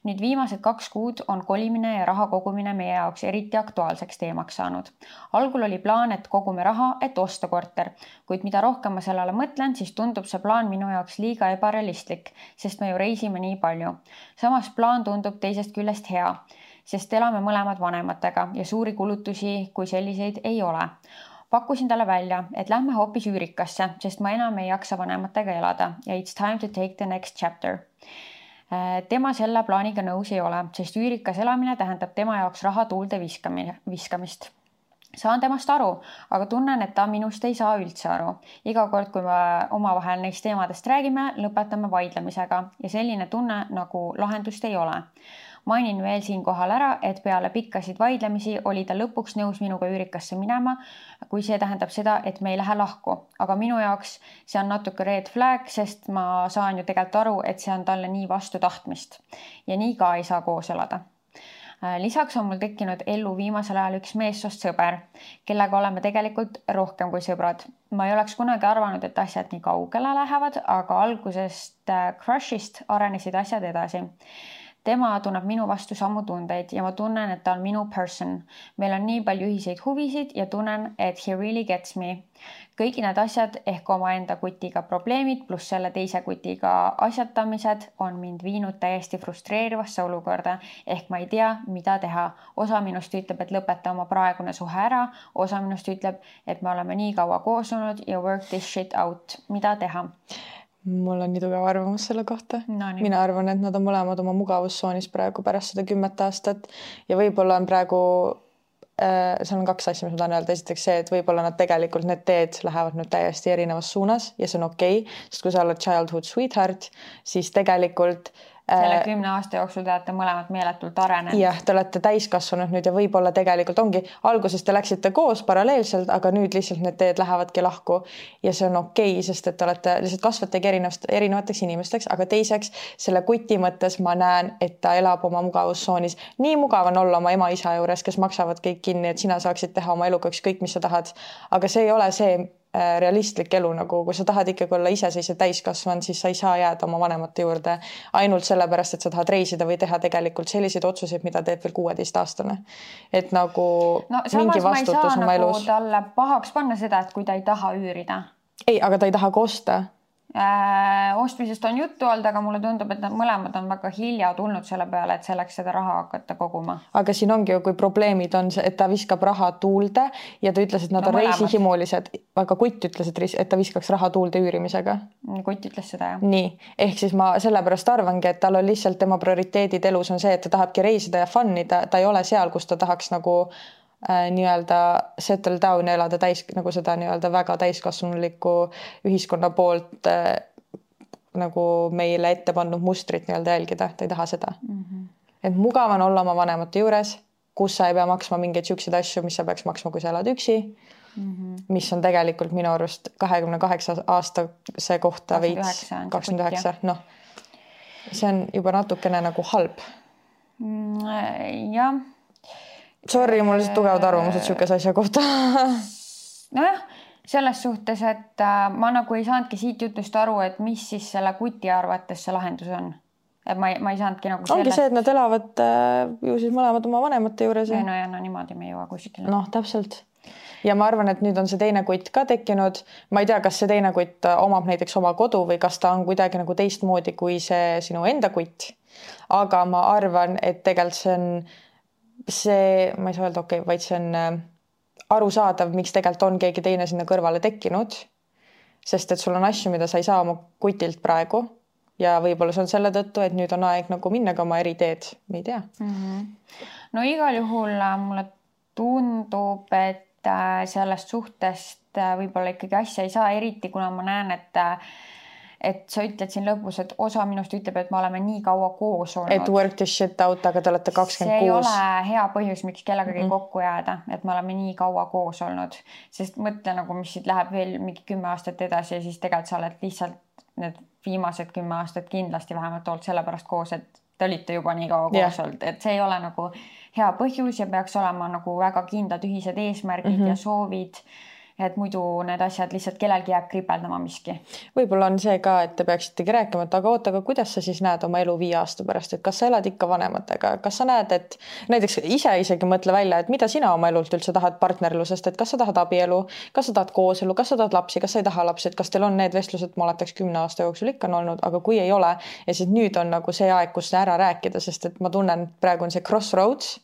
nüüd viimased kaks kuud on kolimine ja raha kogumine meie jaoks eriti aktuaalseks teemaks saanud. algul oli plaan, et kogume raha, et osta korter, kuid mida rohkem ma sellele mõtlen, siis tundub see plaan minu jaoks liiga ebarealistlik, sest me ju reisime nii palju. samas plaan tundub teisest küljest hea sest elame mõlemad vanematega ja suuri kulutusi kui selliseid ei ole. pakkusin talle välja, et lähme hoopis üürikasse, sest ma enam ei jaksa vanematega elada ja it's time to take the next chapter äh, tema selle plaaniga nõus ei ole, sest üürikas elamine tähendab tema jaoks raha tuulde viskamine, viskamist. saan temast aru, aga tunnen, et ta minust ei saa üldse aru. iga kord, kui me omavahel neist teemadest räägime, lõpetame vaidlemisega ja selline tunne nagu lahendust ei ole mainin veel siinkohal ära, et peale pikkasid vaidlemisi oli ta lõpuks nõus minuga üürikasse minema, kui see tähendab seda, et me ei lähe lahku, aga minu jaoks see on natuke red flag, sest ma saan ju tegelikult aru, et see on talle nii vastu tahtmist. Ja nii ka ei saa koos elada. Äh, lisaks on mul tekkinud ellu viimasel ajal üks meessoost sõber, kellega oleme tegelikult rohkem kui sõbrad. ma ei oleks kunagi arvanud, et asjad nii kaugele lähevad, aga algusest äh, crush'ist arenesid asjad edasi tema tunneb minu vastu samu tundeid ja ma tunnen, et ta on minu person. meil on nii palju ühiseid huvisid ja tunnen, et he really gets me. kõigi need asjad ehk omaenda kutiga probleemid pluss selle teise kutiga asjatamised on mind viinud täiesti frustreerivasse olukorda ehk ma ei tea, mida teha. osa minust ütleb, et lõpeta oma praegune suhe ära, osa minust ütleb, et me oleme nii kaua koos olnud ja work this shit out, mida teha mul on nii tugev arvamus selle kohta. No,. mina arvan, et nad on mõlemad oma mugavustsoonis praegu pärast seda kümmet aastat. Ja võib-olla on praegu äh, seal on kaks asja, mis ma tahan öelda, esiteks see, et võib-olla nad tegelikult need teed lähevad nüüd täiesti erinevas suunas ja see on okei okay,, sest kui sa oled childhood sweetheart, siis tegelikult äh, selle äh, kümne aasta jooksul te olete mõlemad meeletult arenenud. jah, te olete täiskasvanud nüüd ja võib-olla tegelikult ongi, alguses te läksite koos paralleelselt, aga nüüd lihtsalt need teed lähevadki lahku ja see on okei okay,, sest et te olete lihtsalt kasvategi erinevast, erinevateks inimesteks, aga teiseks selle kuti mõttes ma näen, et ta elab oma mugavustsoonis. nii mugav on olla oma ema-isa juures, kes maksavad kõik kinni, et sina saaksid teha oma eluga ükskõik, mis sa tahad. aga see ei ole see, realistlik elu, nagu kui sa tahad ikkagi olla iseseisev täiskasvanud, siis sa ei saa jääda oma vanemate juurde ainult sellepärast, et sa tahad reisida või teha tegelikult selliseid otsuseid, mida teeb veel kuueteistaastane. et nagu no, mingi vastutus oma nagu elus. talle pahaks panna seda, et kui ta ei taha üürida. ei, aga ta ei taha ka osta äh,. Ostmisest on juttu olnud, aga mulle tundub, et nad mõlemad on väga hilja tulnud selle peale, et selleks seda raha hakata koguma. aga siin ongi ju, kui probleemid on see, et ta viskab raha tuulde ja ta ütles, et nad no, on reisihimulised, aga kutt ütles, et, et ta viskaks raha tuulde üürimisega. kutt ütles seda jah. nii, ehk siis ma sellepärast arvangi, et tal on lihtsalt tema prioriteedid elus on see, et ta tahabki reisida ja fun ida, ta ei ole seal, kus ta tahaks nagu äh, nii-öelda settle down ja elada täis nagu seda nii-öelda väga täiskasvanulikku ühiskonna poolt äh, nagu meile ette pandud mustrit nii-öelda jälgida, ta ei taha seda mm. -hmm. et mugav on olla oma vanemate juures, kus sa ei pea maksma mingeid siukseid asju, mis sa peaks maksma, kui sa elad üksi mm. -hmm. mis on tegelikult minu arust kahekümne kaheksa aastase kohta veits, kakskümmend üheksa, noh see on juba natukene nagu halb. Mm, jah. Sorry, mul lihtsalt tugevad arvamused sihukese asja kohta nojah, selles suhtes, et äh, ma nagu ei saanudki siit jutust aru, et mis siis selle kuti arvates see lahendus on et ma ei, ma ei saanudki nagu ongi sellest... see, et nad elavad äh, ju siis mõlemad oma vanemate juures. ei no ja no niimoodi me ei jõua kuskile. noh, täpselt. ja ma arvan, et nüüd on see teine kutt ka tekkinud. ma ei tea, kas see teine kutt omab näiteks oma kodu või kas ta on kuidagi nagu teistmoodi kui see sinu enda kutt. aga ma arvan, et tegelikult see on see, ma ei saa öelda okei okay,, vaid see on äh, arusaadav, miks tegelikult on keegi teine sinna kõrvale tekkinud. sest et sul on asju, mida sa ei saa oma kutilt praegu ja võib-olla see on selle tõttu, et nüüd on aeg nagu minna ka oma eri teed, me ei tea mm. -hmm. no igal juhul äh, mulle tundub, et äh, sellest suhtest võib-olla ikkagi asja ei saa, eriti kuna ma näen, et et sa ütled siin lõpus, et osa minust ütleb, et me oleme nii kaua koos olnud. et work this shit out, aga te olete kakskümmend kuus. see ei ole hea põhjus, miks kellegagi mm -hmm. kokku jääda, et me oleme nii kaua koos olnud, sest mõtle nagu, mis siit läheb veel mingi kümme aastat edasi ja siis tegelikult sa oled lihtsalt need viimased kümme aastat kindlasti vähemalt olnud sellepärast koos, et te olite juba nii kaua koos yeah. olnud, et see ei ole nagu hea põhjus ja peaks olema nagu väga kindlad ühised eesmärgid mm -hmm. ja soovid et muidu need asjad lihtsalt kellelgi jääb kripeldama miski. võib-olla on see ka, et te peaksitegi rääkima, et aga oota, aga kuidas sa siis näed oma elu viie aasta pärast, et kas sa elad ikka vanematega, kas sa näed, et näiteks ise isegi mõtle välja, et mida sina oma elult üldse tahad partnerlusest, et kas sa tahad abielu, kas sa tahad kooselu, kas sa tahad lapsi, kas sa ei taha lapsi, et kas teil on need vestlused, ma oletaks kümne aasta jooksul ikka on olnud, aga kui ei ole ja siis nüüd on nagu see aeg, kus ära rääkida, sest et ma tunnen, praegu on see crossroads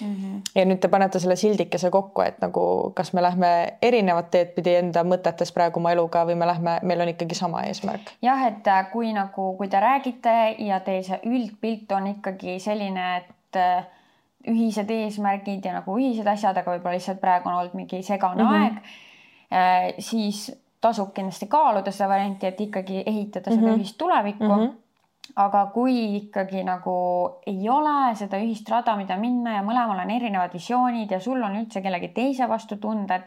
Mm -hmm. ja nüüd te panete selle sildikese kokku, et nagu kas me lähme erinevat teed pidi enda mõtetes praegu oma eluga või me lähme, meil on ikkagi sama eesmärk. jah, et äh, kui nagu, kui te räägite ja teil see üldpilt on ikkagi selline, et äh, ühised eesmärgid ja nagu ühised asjad, aga võib-olla lihtsalt praegu on olnud mingi segane mm -hmm. aeg, äh, siis tasub kindlasti kaaluda seda varianti, et ikkagi ehitada seda mm -hmm. ühist tulevikku mm. -hmm aga kui ikkagi nagu ei ole seda ühist rada, mida minna ja mõlemal on erinevad visioonid ja sul on üldse kellegi teise vastu tunded,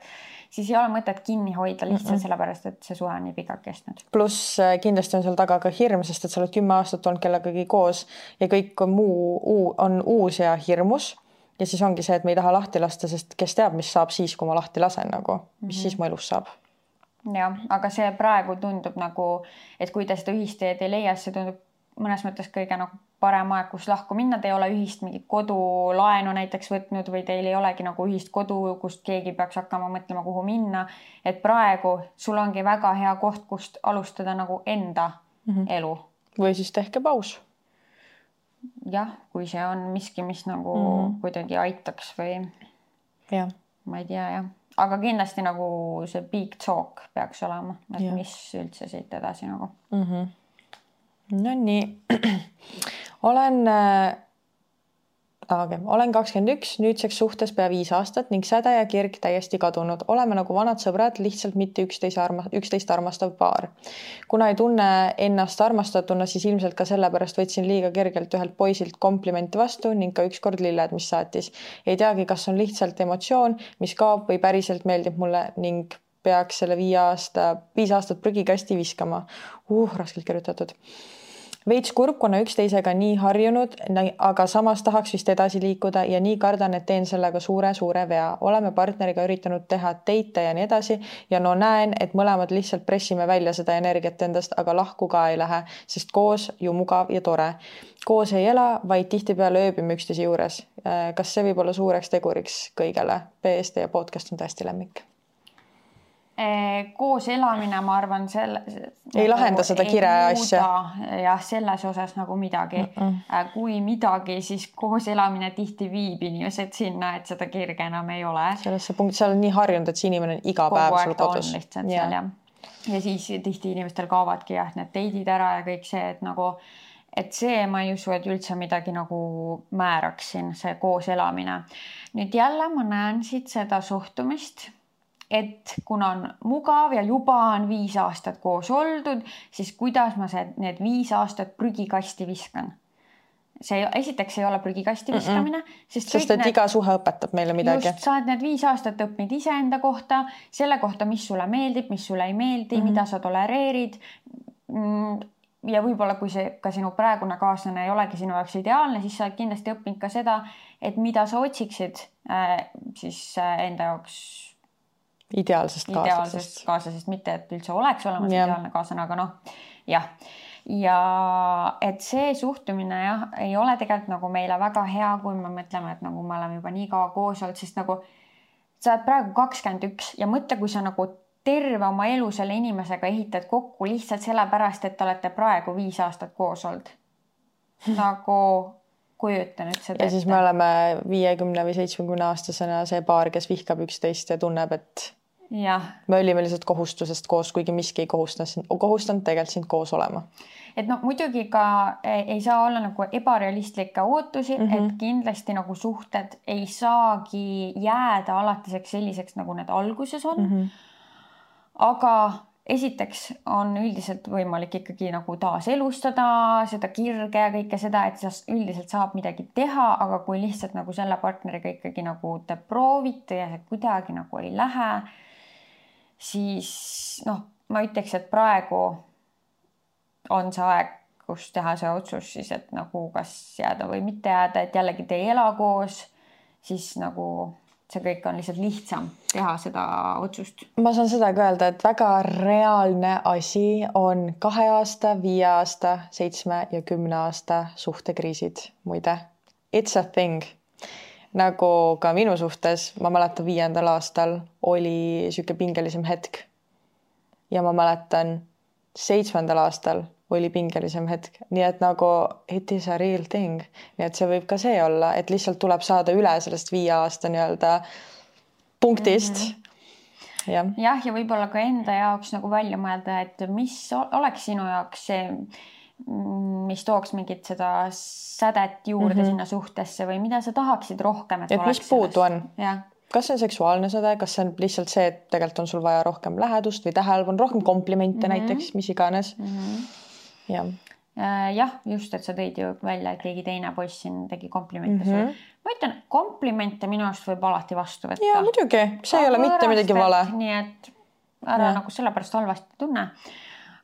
siis ei ole mõtet kinni hoida lihtsalt mm -mm. sellepärast, et see suhe on nii pikalt kestnud. pluss äh, kindlasti on seal taga ka hirm, sest et sa oled kümme aastat olnud kellegagi koos ja kõik on muu, on uus ja hirmus ja siis ongi see, et me ei taha lahti lasta, sest kes teab, mis saab siis, kui ma lahti lasen nagu, mis mm -hmm. siis mu elus saab jah, aga see praegu tundub nagu, et kui te seda ühist teed ei leia, siis see tundub mõnes mõttes kõige nagu parem aeg, kus lahku minna, te ei ole ühist mingit kodulaenu näiteks võtnud või teil ei olegi nagu ühist kodu, kust keegi peaks hakkama mõtlema, kuhu minna. et praegu sul ongi väga hea koht, kust alustada nagu enda mm -hmm. elu. või siis tehke paus. jah, kui see on miski, mis nagu mm -hmm. kuidagi aitaks või. ma ei tea jah, aga kindlasti nagu see big talk peaks olema, et ja. mis üldse siit edasi nagu mm. -hmm Nonii, olen äh,, okay. olen kakskümmend üks, nüüdseks suhtes pea viis aastat ning säde ja kirg täiesti kadunud. oleme nagu vanad sõbrad, lihtsalt mitte üksteise arma-, üksteist armastav paar. kuna ei tunne ennast armastatuna, siis ilmselt ka sellepärast võtsin liiga kergelt ühelt poisilt komplimenti vastu ning ka ükskord lilled, mis saatis. ei teagi, kas on lihtsalt emotsioon, mis kaob või päriselt meeldib mulle ning peaks selle viie aasta, viis aastat prügikasti viskama uh,. raskelt kirjutatud veits kurb, kuna üksteisega nii harjunud, aga samas tahaks vist edasi liikuda ja nii kardan, et teen sellega suure-suure vea. oleme partneriga üritanud teha date'e ja nii edasi ja no näen, et mõlemad lihtsalt pressime välja seda energiat endast, aga lahku ka ei lähe, sest koos ju mugav ja tore. koos ei ela, vaid tihtipeale ööbime üksteise juures. kas see võib olla suureks teguriks kõigele? PS teie podcast on tõesti lemmik koos elamine, ma arvan, selle. ei nagu, lahenda seda kire asja. jah, selles osas nagu midagi mm. -mm. kui midagi, siis koos elamine tihti viib inimesed sinna, et seda kirge enam ei ole. sellesse punkti, seal on nii harjunud, et see inimene on iga Kogu päev sul kodus. lihtsalt yeah. seal jah. ja siis tihti inimestel kaovadki jah, need date'id ära ja kõik see, et nagu et see, ma ei usu, et üldse midagi nagu määraks siin, see koos elamine. nüüd jälle ma näen siit seda suhtumist et kuna on mugav ja juba on viis aastat koos oldud, siis kuidas ma see, need viis aastat prügikasti viskan see esiteks ei ole prügikasti viskamine mm, -mm. sest sest et need, iga suhe õpetab meile midagi. sa oled need viis aastat õppinud iseenda kohta, selle kohta, mis sulle meeldib, mis sulle ei meeldi mm, -hmm. mida sa tolereerid mm,. ja võib-olla, kui see ka sinu praegune kaaslane ei olegi sinu jaoks ideaalne, siis sa oled kindlasti õppinud ka seda, et mida sa otsiksid äh, siis äh, enda jaoks ideaalsest kaaslasest. ideaalsest kaaslasest, mitte et üldse oleks olemas ja. ideaalne kaaslane, aga noh, jah ja et see suhtumine jah, ei ole tegelikult nagu meile väga hea, kui me mõtleme, et nagu me oleme juba nii kaua koos olnud, sest nagu sa oled praegu kakskümmend üks ja mõtle, kui sa nagu terve oma elu selle inimesega ehitad kokku lihtsalt sellepärast, et te olete praegu viis aastat koos olnud. nagu kujuta nüüd seda. ja siis me oleme viiekümne või seitsmekümne aastasena see paar, kes vihkab üksteist ja tunneb, et. Me olime lihtsalt kohustusest koos, kuigi miski ei kohustanud, kohustanud tegelikult sind koos olema. et noh, muidugi ka ei, ei saa olla nagu ebarealistlikke ootusi mm, -hmm. et kindlasti nagu suhted ei saagi jääda alatiseks selliseks, nagu need alguses on mm. -hmm. aga esiteks on üldiselt võimalik ikkagi nagu taaselustada seda kirge ja kõike seda, et sa üldiselt saab midagi teha, aga kui lihtsalt nagu selle partneriga ikkagi nagu te proovite ja see kuidagi nagu ei lähe siis noh, ma ütleks, et praegu on see aeg, kus teha see otsus siis, et nagu kas jääda või mitte jääda, et jällegi te ei ela koos, siis nagu see kõik on lihtsalt lihtsam teha seda otsust. ma saan seda ka öelda, et väga reaalne asi on kahe aasta, viie aasta, seitsme ja kümne aasta suhtekriisid, muide. It's a thing nagu ka minu suhtes, ma mäletan viiendal aastal oli niisugune pingelisem hetk. ja ma mäletan seitsmendal aastal oli pingelisem hetk, nii et nagu it is a real thing, nii et see võib ka see olla, et lihtsalt tuleb saada üle sellest viie aasta nii-öelda punktist mm. -hmm. jah, jah, ja võib-olla ka enda jaoks nagu välja mõelda, et mis oleks sinu jaoks see mis tooks mingit seda sädet juurde mm -hmm. sinna suhtesse või mida sa tahaksid rohkem, et, et mis puudu on? kas see on seksuaalne säde, kas see on lihtsalt see, et tegelikult on sul vaja rohkem lähedust või tähelepanu, rohkem komplimente mm -hmm. näiteks, mis iganes mm. -hmm. jah äh, jah, just, et sa tõid ju välja, et keegi teine poiss siin tegi komplimente mm. -hmm. ma ütlen, komplimente minu arust võib alati vastu võtta. ja muidugi, see ei ole mitte midagi vale. nii et ära ja. nagu sellepärast halvasti tunne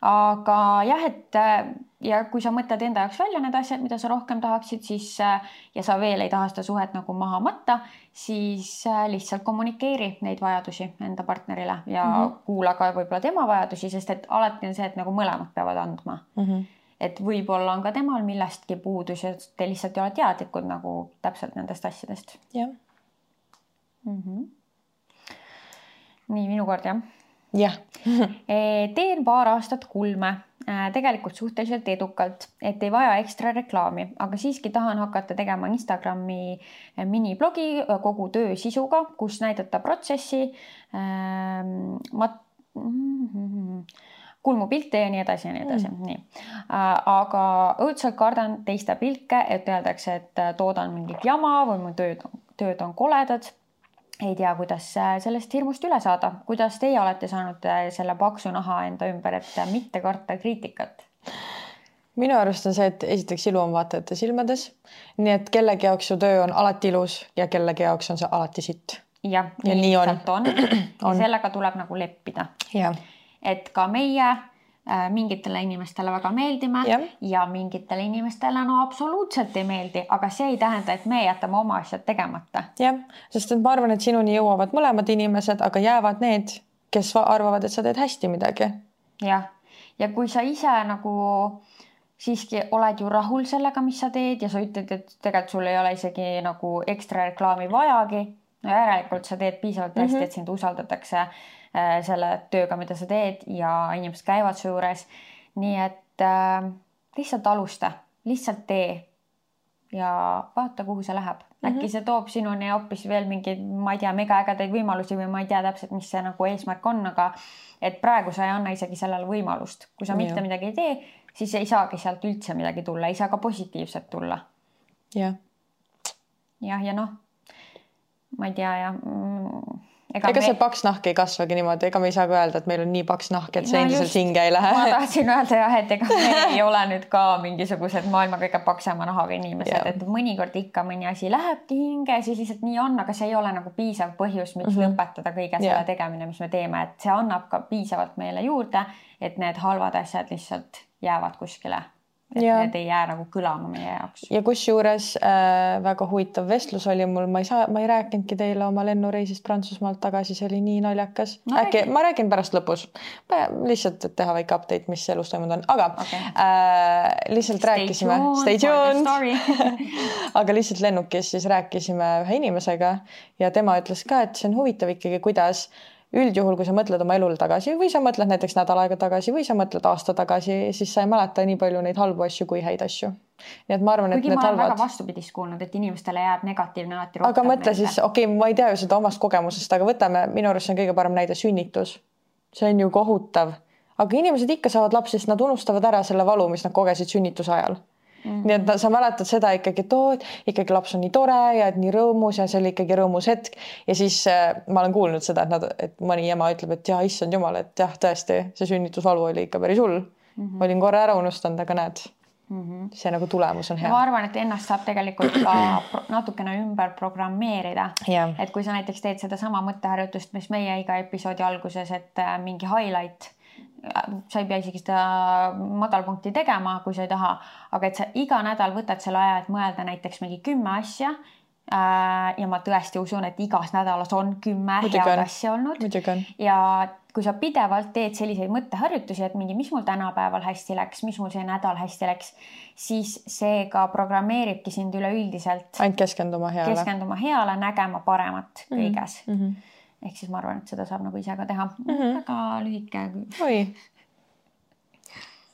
aga jah, et äh, ja kui sa mõtled enda jaoks välja need asjad, mida sa rohkem tahaksid, siis äh, ja sa veel ei taha seda suhet nagu maha matta, siis äh, lihtsalt kommunikeeri neid vajadusi enda partnerile ja mm -hmm. kuula ka võib-olla tema vajadusi, sest et alati on see, et nagu mõlemad peavad andma mm. -hmm. et võib-olla on ka temal millestki puudus ja te lihtsalt ei ole teadlikud nagu täpselt nendest asjadest. jah mm -hmm.. nii, minu kord jah jah teen paar aastat kulme, eh, tegelikult suhteliselt edukalt, et ei vaja ekstra reklaami, aga siiski tahan hakata tegema Instagrami eh, miniblogi kogu töö sisuga, kus näidata protsessi ähm,, mat- mm,, kulmupilte ja nii edasi ja nii edasi mm., nii. aga õudselt kardan teiste pilke, et öeldakse, et toodan mingit jama või mu tööd, tööd on koledad ei tea, kuidas äh, sellest hirmust üle saada, kuidas teie olete saanud äh, selle paksu naha enda ümber, et äh, mitte karta kriitikat? minu arust on see, et esiteks ilu on vaatajate silmades, nii et kellegi jaoks su töö on alati ilus ja kellegi jaoks on see alati sitt. jah, nii on, on. ja sellega tuleb nagu leppida. et ka meie mingitele inimestele väga meeldime ja. ja mingitele inimestele no absoluutselt ei meeldi, aga see ei tähenda, et me jätame oma asjad tegemata. jah, sest et ma arvan, et sinuni jõuavad mõlemad inimesed, aga jäävad need, kes arvavad, et sa teed hästi midagi. jah, ja kui sa ise nagu siiski oled ju rahul sellega, mis sa teed ja sa ütled, et tegelikult sul ei ole isegi nagu ekstra reklaami vajagi, no järelikult sa teed piisavalt hästi mm, -hmm. et sind usaldatakse Äh, selle tööga, mida sa teed ja inimesed käivad su juures. nii et äh, lihtsalt alusta, lihtsalt tee ja vaata, kuhu see läheb mm. -hmm. äkki see toob sinuni hoopis veel mingeid, ma ei tea, megaägedaid võimalusi või ma ei tea täpselt, mis see nagu eesmärk on, aga et praegu sa ei anna isegi sellele võimalust, kui sa mitte ja. midagi ei tee, siis ei saagi sealt üldse midagi tulla, ei saa ka positiivset tulla. jah. jah, ja noh, ma ei tea ja mm, ega me... see paks nahk ei kasvagi niimoodi, ega me ei saa ka öelda, et meil on nii paks nahk, et see no endiselt hinge ei lähe. ma tahtsin öelda jah, et ega me ei ole nüüd ka mingisugused maailma kõige paksema nahaga inimesed, et mõnikord ikka mõni asi lähebki hinge, siis lihtsalt nii on, aga see ei ole nagu piisav põhjus, miks mm -hmm. lõpetada kõige selle yeah. tegemine, mis me teeme, et see annab ka piisavalt meile juurde, et need halvad asjad lihtsalt jäävad kuskile et ja. need ei jää nagu kõlama meie jaoks. ja kusjuures äh, väga huvitav vestlus oli mul, ma ei saa, ma ei rääkinudki teile oma lennureisist Prantsusmaalt tagasi, see oli nii naljakas no,. äkki räägi. ma räägin pärast lõpus, lihtsalt, et teha väike update, mis elus toimunud on, aga okay. äh, lihtsalt stay rääkisime, stay tuned aga lihtsalt lennukis siis rääkisime ühe inimesega ja tema ütles ka, et see on huvitav ikkagi, kuidas üldjuhul, kui sa mõtled oma elule tagasi või sa mõtled näiteks nädal aega tagasi või sa mõtled aasta tagasi, siis sa ei mäleta nii palju neid halbu asju kui häid asju. nii et ma arvan, et need halvad. väga vastupidist kuulnud, et inimestele jääb negatiivne alati rohkem. aga mõtle meelde. siis, okei okay,, ma ei tea ju seda omast kogemusest, aga võtame, minu arust see on kõige parem näide sünnitus. see on ju kohutav, aga inimesed ikka saavad lapsi, sest nad unustavad ära selle valu, mis nad kogesid sünnituse ajal Mm -hmm. nii et sa mäletad seda ikkagi, et oo, ikkagi laps on nii tore ja et nii rõõmus ja see oli ikkagi rõõmus hetk. ja siis äh, ma olen kuulnud seda, et nad, et mõni ema ütleb, et ja issand jumal, et jah, tõesti, see sünnitusvalu oli ikka päris hull mm. -hmm. olin korra ära unustanud, aga näed mm, -hmm. see nagu tulemus on hea. ma arvan, et ennast saab tegelikult ka natukene ümber programmeerida yeah.. et kui sa näiteks teed sedasama mõtteharjutust, mis meie iga episoodi alguses, et äh, mingi highlight sa ei pea isegi seda madalpunkti tegema, kui sa ei taha, aga et sa iga nädal võtad selle aja, et mõelda näiteks mingi kümme asja. Äh, ja ma tõesti usun, et igas nädalas on kümme Muidugi head on. asja olnud. ja kui sa pidevalt teed selliseid mõtteharjutusi, et mingi, mis mul tänapäeval hästi läks, mis mul see nädal hästi läks, siis see ka programmeeribki sind üleüldiselt. ainult keskenduma heale. keskenduma heale, nägema paremat kõiges mm. -hmm ehk siis ma arvan, et seda saab nagu ise ka teha mm. -hmm. väga lühike. oi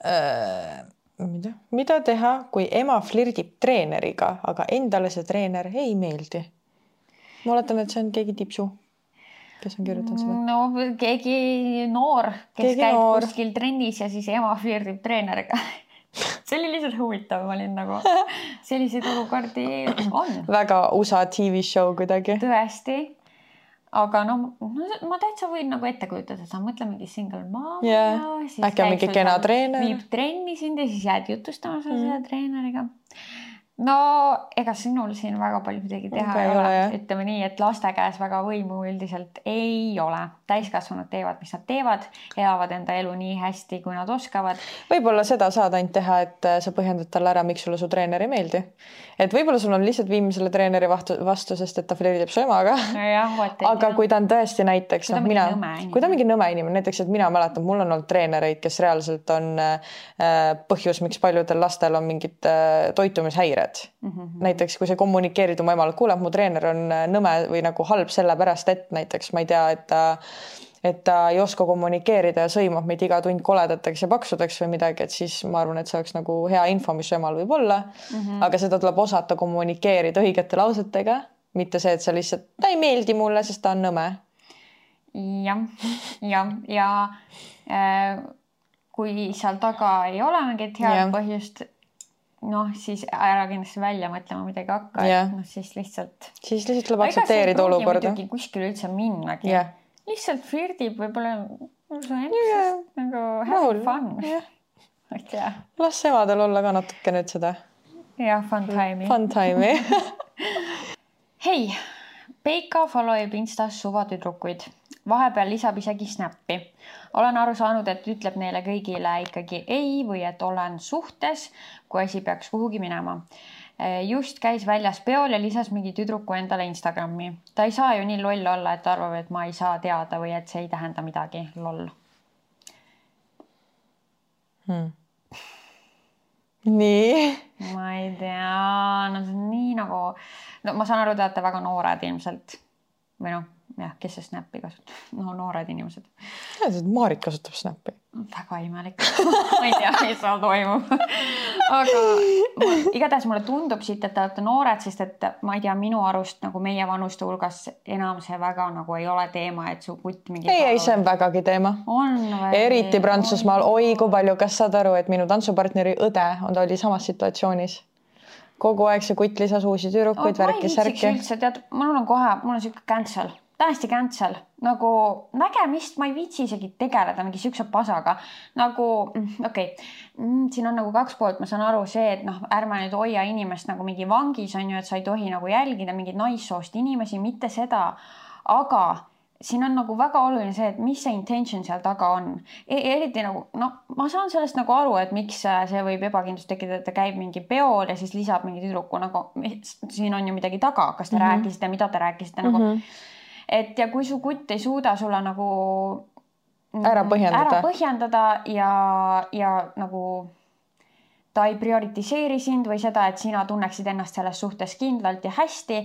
äh,. mida, mida teha, kui ema flirdib treeneriga, aga endale see treener ei meeldi? ma oletan, et see on keegi tipsu, kes on kirjutanud seda. no keegi noor, kes keegi käib noor. kuskil trennis ja siis ema flirdib treeneriga see oli lihtsalt huvitav, ma olin nagu, selliseid olukordi on. väga USA tv show kuidagi. tõesti aga noh, ma täitsa võin nagu ette kujutada, sa mõtle mingi single mom yeah.. äkki on mingi kena treener. viib trenni sind ja siis jääd jutustama mm. selle treeneriga no ega sinul siin väga palju midagi teha ei ole, ütleme nii, et laste käes väga võimu üldiselt ei ole. täiskasvanud teevad, mis nad teevad, elavad enda elu nii hästi, kui nad oskavad. võib-olla seda saad ainult teha, et äh, sa põhjendad talle ära, miks sulle su treener ei meeldi. et võib-olla sul on lihtsalt viim selle treeneri vastu, vastu, sest et ta flirdib su emaga no. aga kui ta on tõesti näiteks noh, mina, kui ta on mingi nõme inimene, näiteks, et mina mäletan, mul on olnud treenereid, kes reaalselt on äh, põhjus, miks paljudel lastel on mingid äh, toitumishäired mured mm. -hmm. näiteks kui sa kommunikeerid oma emale, kuule, mu treener on äh, nõme või nagu halb sellepärast, et näiteks ma ei tea, et ta et ta ei oska kommunikeerida ja sõimab meid iga tund koledateks ja paksudeks või midagi, et siis ma arvan, et see oleks nagu hea info, mis emal võib olla mm. -hmm. aga seda tuleb osata kommunikeerida õigete lausetega, mitte see, et sa lihtsalt, ta ei meeldi mulle, sest ta on nõme. jah, jah, ja äh, kui seal taga ei ole mingit head ja. põhjust, noh, siis ära kindlasti välja mõtlema midagi hakka yeah., et noh, siis lihtsalt. siis lihtsalt tuleb aktsepteerida olukorda. kuskile üldse minnagi yeah.. lihtsalt flirdib võib-olla yeah. nagu have fun yeah.. ma ei tea. las emadel olla ka natuke nüüd seda. jah, fun time'i. Fun time'i hei, Peika follow ib Instas suvatüdrukuid vahepeal lisab isegi Snappi. olen aru saanud, et ütleb neile kõigile ikkagi ei või et olen suhtes, kui asi peaks kuhugi minema. just käis väljas peol ja lisas mingi tüdruku endale Instagrami. ta ei saa ju nii loll olla, et arvab, et ma ei saa teada või et see ei tähenda midagi, loll hmm.. nii? ma ei tea, no see on nii nagu, no ma saan aru, te olete väga noored ilmselt või noh jah, kes see Snappi kasutab? no noored inimesed. Maarit kasutab Snappi. väga imelik ma ei tea, mis seal toimub aga igatahes mulle tundub siit, et te olete noored, sest et ma ei tea, minu arust nagu meie vanuste hulgas enam see väga nagu ei ole teema, et su kutt mingi. ei, ei, see on vägagi teema. eriti Prantsusmaal, oi kui palju, kas saad aru, et minu tantsupartneri õde on, ta oli samas situatsioonis kogu aeg see kutt lisas uusi tüdrukuid, värkis, särki. üldse tead, mul on kohe, mul on siuke cancel täiesti cancel nagu nägemist, ma ei viitsi isegi tegeleda mingi siukse pasaga nagu mm, okei okay. Mm,, siin on nagu kaks poolt, ma saan aru see, et noh, ärme nüüd hoia inimest nagu mingi vangis on ju, et sa ei tohi nagu jälgida mingeid naissoost inimesi, mitte seda, aga siin on nagu väga oluline see, et mis see intention seal taga on e. eriti nagu noh, ma saan sellest nagu aru, et miks see võib ebakindlust tekitada, et ta käib mingi peol ja siis lisab mingi tüdruku nagu, siin on ju midagi taga, kas te mm -hmm. rääkisite, mida te rääkisite mm -hmm. nagu. Et ja kui su kutt ei suuda sulle nagu ära põhjendada, ära põhjendada ja, ja nagu ta ei prioritiseeri sind või seda, et sina tunneksid ennast selles suhtes kindlalt ja hästi,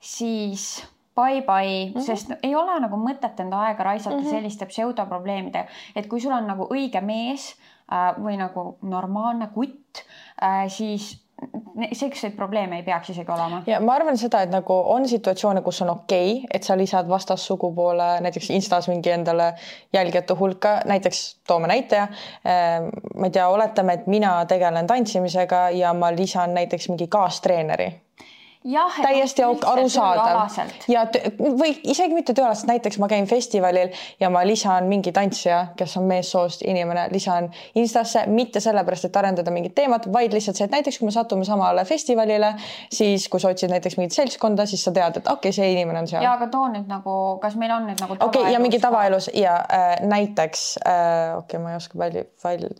siis bye-bye mm, -hmm. sest ei ole nagu mõtet enda aega raisata mm -hmm. selliste pseudoprobleemidega, et kui sul on nagu õige mees äh, või nagu normaalne kutt äh,, siis selliseid probleeme ei peaks isegi olema. ja ma arvan seda, et nagu on situatsioone, kus on okei okay,, et sa lisad vastassugupoole näiteks Instas mingi endale jälgijate hulka, näiteks toome näite. Äh, ma ei tea, oletame, et mina tegelen tantsimisega ja ma lisan näiteks mingi kaastreeneri täiesti arusaadav. ja või isegi mitte tööalaselt, näiteks ma käin festivalil ja ma lisan mingi tantsija, kes on meessoost inimene, lisan Instasse mitte sellepärast, et arendada mingit teemat, vaid lihtsalt see, et näiteks kui me satume samale festivalile, siis kui sa otsid näiteks mingit seltskonda, siis sa tead, et okei okay,, see inimene on seal. ja aga too nüüd nagu, kas meil on nüüd nagu okei okay, ja mingi tavaelus ja äh, näiteks äh, okei okay,, ma ei oska välja, välja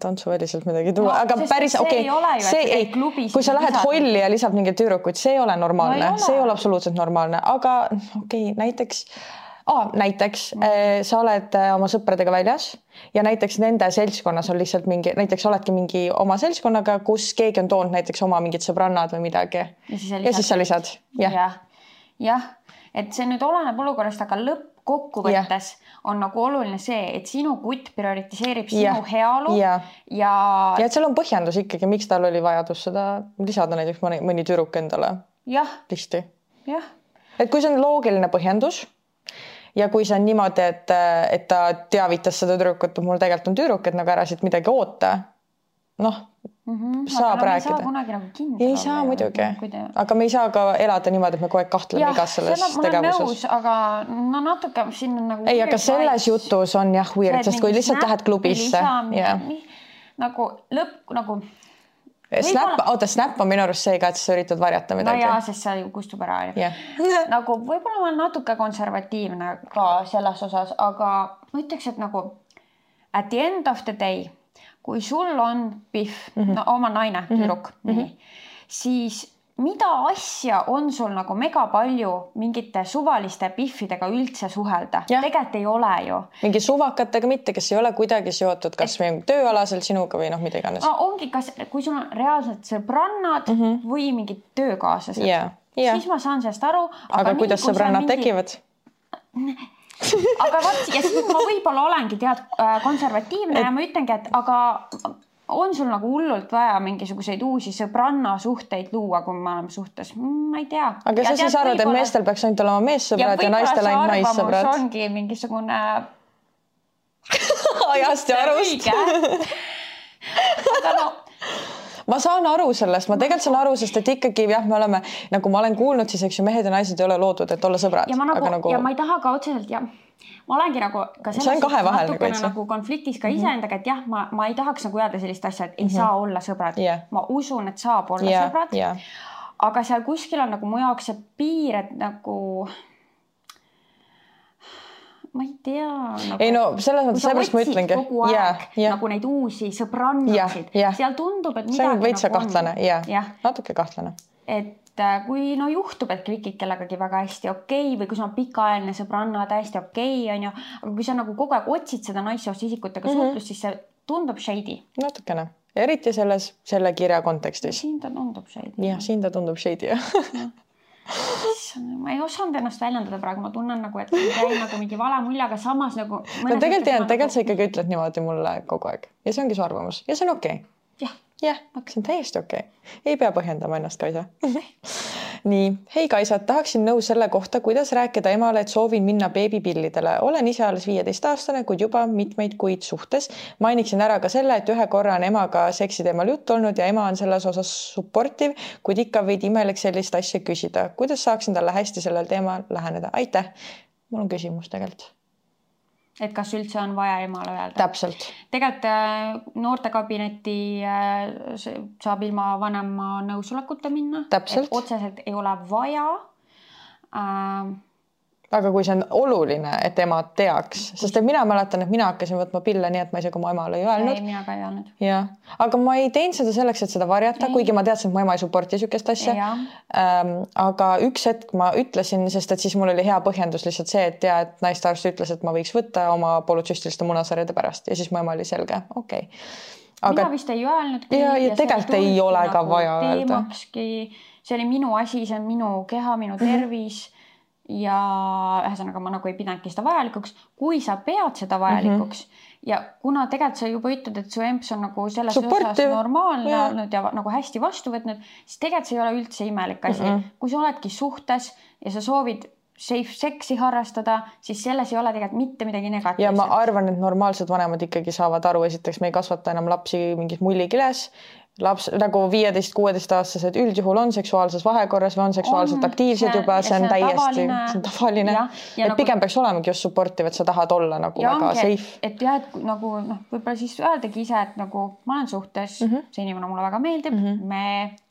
tantsuväliselt midagi tuua no,, aga päris okei okay,, see ei, kui sa lähed holli ja lisad mingeid tüdrukuid, see ei ole normaalne. No,, see ei ole absoluutselt normaalne, aga okei okay,, näiteks ah,, näiteks mm. äh, sa oled äh, oma sõpradega väljas ja näiteks nende seltskonnas on lihtsalt mingi, näiteks oledki mingi oma seltskonnaga, kus keegi on toonud näiteks oma mingid sõbrannad või midagi. ja siis, sa lisad, jah, jah, et see nüüd oleneb olukorrast, aga lõppkokkuvõttes yeah on nagu oluline see, et sinu kutt prioritiseerib sinu ja, heaolu ja, ja. ja et seal on põhjendus ikkagi, miks tal oli vajadus seda lisada näiteks mõni, mõni tüdruk endale. listi. et kui see on loogiline põhjendus ja kui see on niimoodi, et, et ta teavitas seda tüdrukut, et mul tegelikult on tüdruk, et nagu ära siit midagi oota. Noh mm. -hmm. saab aga rääkida. kunagi nagu kindel ei saa muidugi, aga me ei saa ka elada niimoodi, et me kogu aeg kahtleme igas selles tegevuses. aga no natuke siin on nagu. ei, aga selles jutus on jah weird, sest kui lihtsalt lähed klubisse. nagu lõpp nagu Snap, oota, Snap on minu arust see ka, et sa üritad varjata midagi. no jaa, sest see kustub ära yeah. nagu võib-olla ma olen natuke konservatiivne ka selles osas, aga ma ütleks, et nagu at the end of the day kui sul on Pihv mm, -hmm. no oma naine -hmm. tüdruk mm, -hmm. nii, siis mida asja on sul nagu mega palju mingite suvaliste Pihvidega üldse suhelda? tegelikult ei ole ju. mingi suvakatega mitte, kes ei ole kuidagi seotud kasvõi et... tööalaselt sinuga või noh, mida iganes no,. ongi, kas, kui sul on reaalselt sõbrannad mm -hmm. või mingid töökaaslased yeah., yeah. siis ma saan sellest aru. aga, aga kuidas nii, sõbrannad mingi... tekivad? aga vot ja siis ma võib-olla olengi tead äh, konservatiivne et... ja ma ütlengi, et aga on sul nagu hullult vaja mingisuguseid uusi sõbranna suhteid luua, kui me oleme suhtes, mm, ma ei tea. aga ja sa siis arvad, et meestel peaks ainult olema meessõbrad ja, ja naistel ainult naissõbrad? ongi mingisugune ajast ja arust. aga no ma saan aru sellest, ma tegelikult saan aru, sest et ikkagi jah, me oleme nagu ma olen kuulnud, siis eks ju mehed ja naised ei ole loodud, et olla sõbrad. ja ma nagu, nagu... ja ma ei taha ka otseselt ja ma olengi nagu ka selles suhtes natukene nagu konfliktis ka -hmm. iseendaga, et jah, ma, ma ei tahaks nagu öelda sellist asja, et ei mm -hmm. saa olla sõbrad yeah.. ma usun, et saab olla yeah. sõbrad yeah.. aga seal kuskil on nagu mu jaoks see piir, et nagu ma ei tea nagu,. ei no selles mõttes, sellepärast ma ütlengi. kogu aeg yeah, yeah. nagu neid uusi sõbrannasid yeah,, yeah. seal tundub, et midagi. see on veitsa nagu kahtlane ja yeah. natuke kahtlane. et äh, kui no juhtub, et klikid kellegagi väga hästi okei okay, või kui sul on pikaajaline sõbranna täiesti okei okay,, onju, aga kui sa nagu kogu aeg otsid seda naissoost isikutega mm -hmm. suhtlust, siis see tundub shady. natukene, eriti selles, selle kirja kontekstis. siin ta tundub shady. jah, siin ta tundub shady jah ja ma ei osanud ennast väljendada praegu, ma tunnen nagu, et jäi nagu mingi vale mulje, aga samas nagu. no tegelikult olnud, tegelikult sa ikkagi ütled niimoodi mulle kogu aeg ja see ongi su arvamus ja see on okei okay.. jah. jah, see on täiesti okei okay., ei pea põhjendama ennast ka ise nii, hei Kaisat, tahaksin nõu selle kohta, kuidas rääkida emale, et soovin minna beebipillidele. olen ise alles viieteistaastane, kuid juba mitmeid kuid suhtes. mainiksin ära ka selle, et ühe korra on emaga seksi teemal juttu olnud ja ema on selles osas supportive, kuid ikka veidi imelik sellist asja küsida. kuidas saaksin talle hästi sellel teemal läheneda? aitäh. mul on küsimus tegelikult et kas üldse on vaja emale öelda. täpselt. tegelikult äh, noortekabinetti äh, saab ilma vanema nõusolekuta minna. otseselt ei ole vaja äh, aga kui see on oluline, et ema teaks, sest et mina mäletan, et mina hakkasin võtma pille nii, et ma isegi oma emale ei öelnud. ei, mina ka ei öelnud. jah, aga ma ei teinud seda selleks, et seda varjata, kuigi ma teadsin, et mu ema ei support'i niisugust asja. Ähm, aga üks hetk ma ütlesin, sest et siis mul oli hea põhjendus lihtsalt see, et ja et naistearst ütles, et ma võiks võtta oma polütsüstiliste munasarjade pärast ja siis mu ema oli selge, okei okay. aga.... mina vist ei öelnudki. ja, ja, ja tegelikult ei ole ka nagu vaja öelda. see oli minu asi, see on minu keha, minu mhm. tervis mm. -hmm ja ühesõnaga ma nagu ei pidanudki seda vajalikuks, kui sa pead seda vajalikuks mm -hmm. ja kuna tegelikult sa juba ütled, et su emps on nagu selles Supportive. osas normaalne yeah. olnud ja nagu hästi vastu võtnud, siis tegelikult see ei ole üldse imelik asi mm, -hmm. kui sa oledki suhtes ja sa soovid safe seksi harrastada, siis selles ei ole tegelikult mitte midagi negatiivset. ja ma arvan, et normaalsed vanemad ikkagi saavad aru, esiteks me ei kasvata enam lapsi mingis mullikiles laps nagu viieteist, kuueteistaastased üldjuhul on seksuaalses vahekorras või on seksuaalselt on, aktiivsed see, juba, see on täiesti, see on tavaline. et nagu, pigem peaks olemagi just supportive, et sa tahad olla nagu ja väga ongi, safe. et jah, et nagu noh, võib-olla siis öeldagi ise, et nagu ma olen suhtes mm, -hmm. see inimene mulle väga meeldib mm, -hmm. me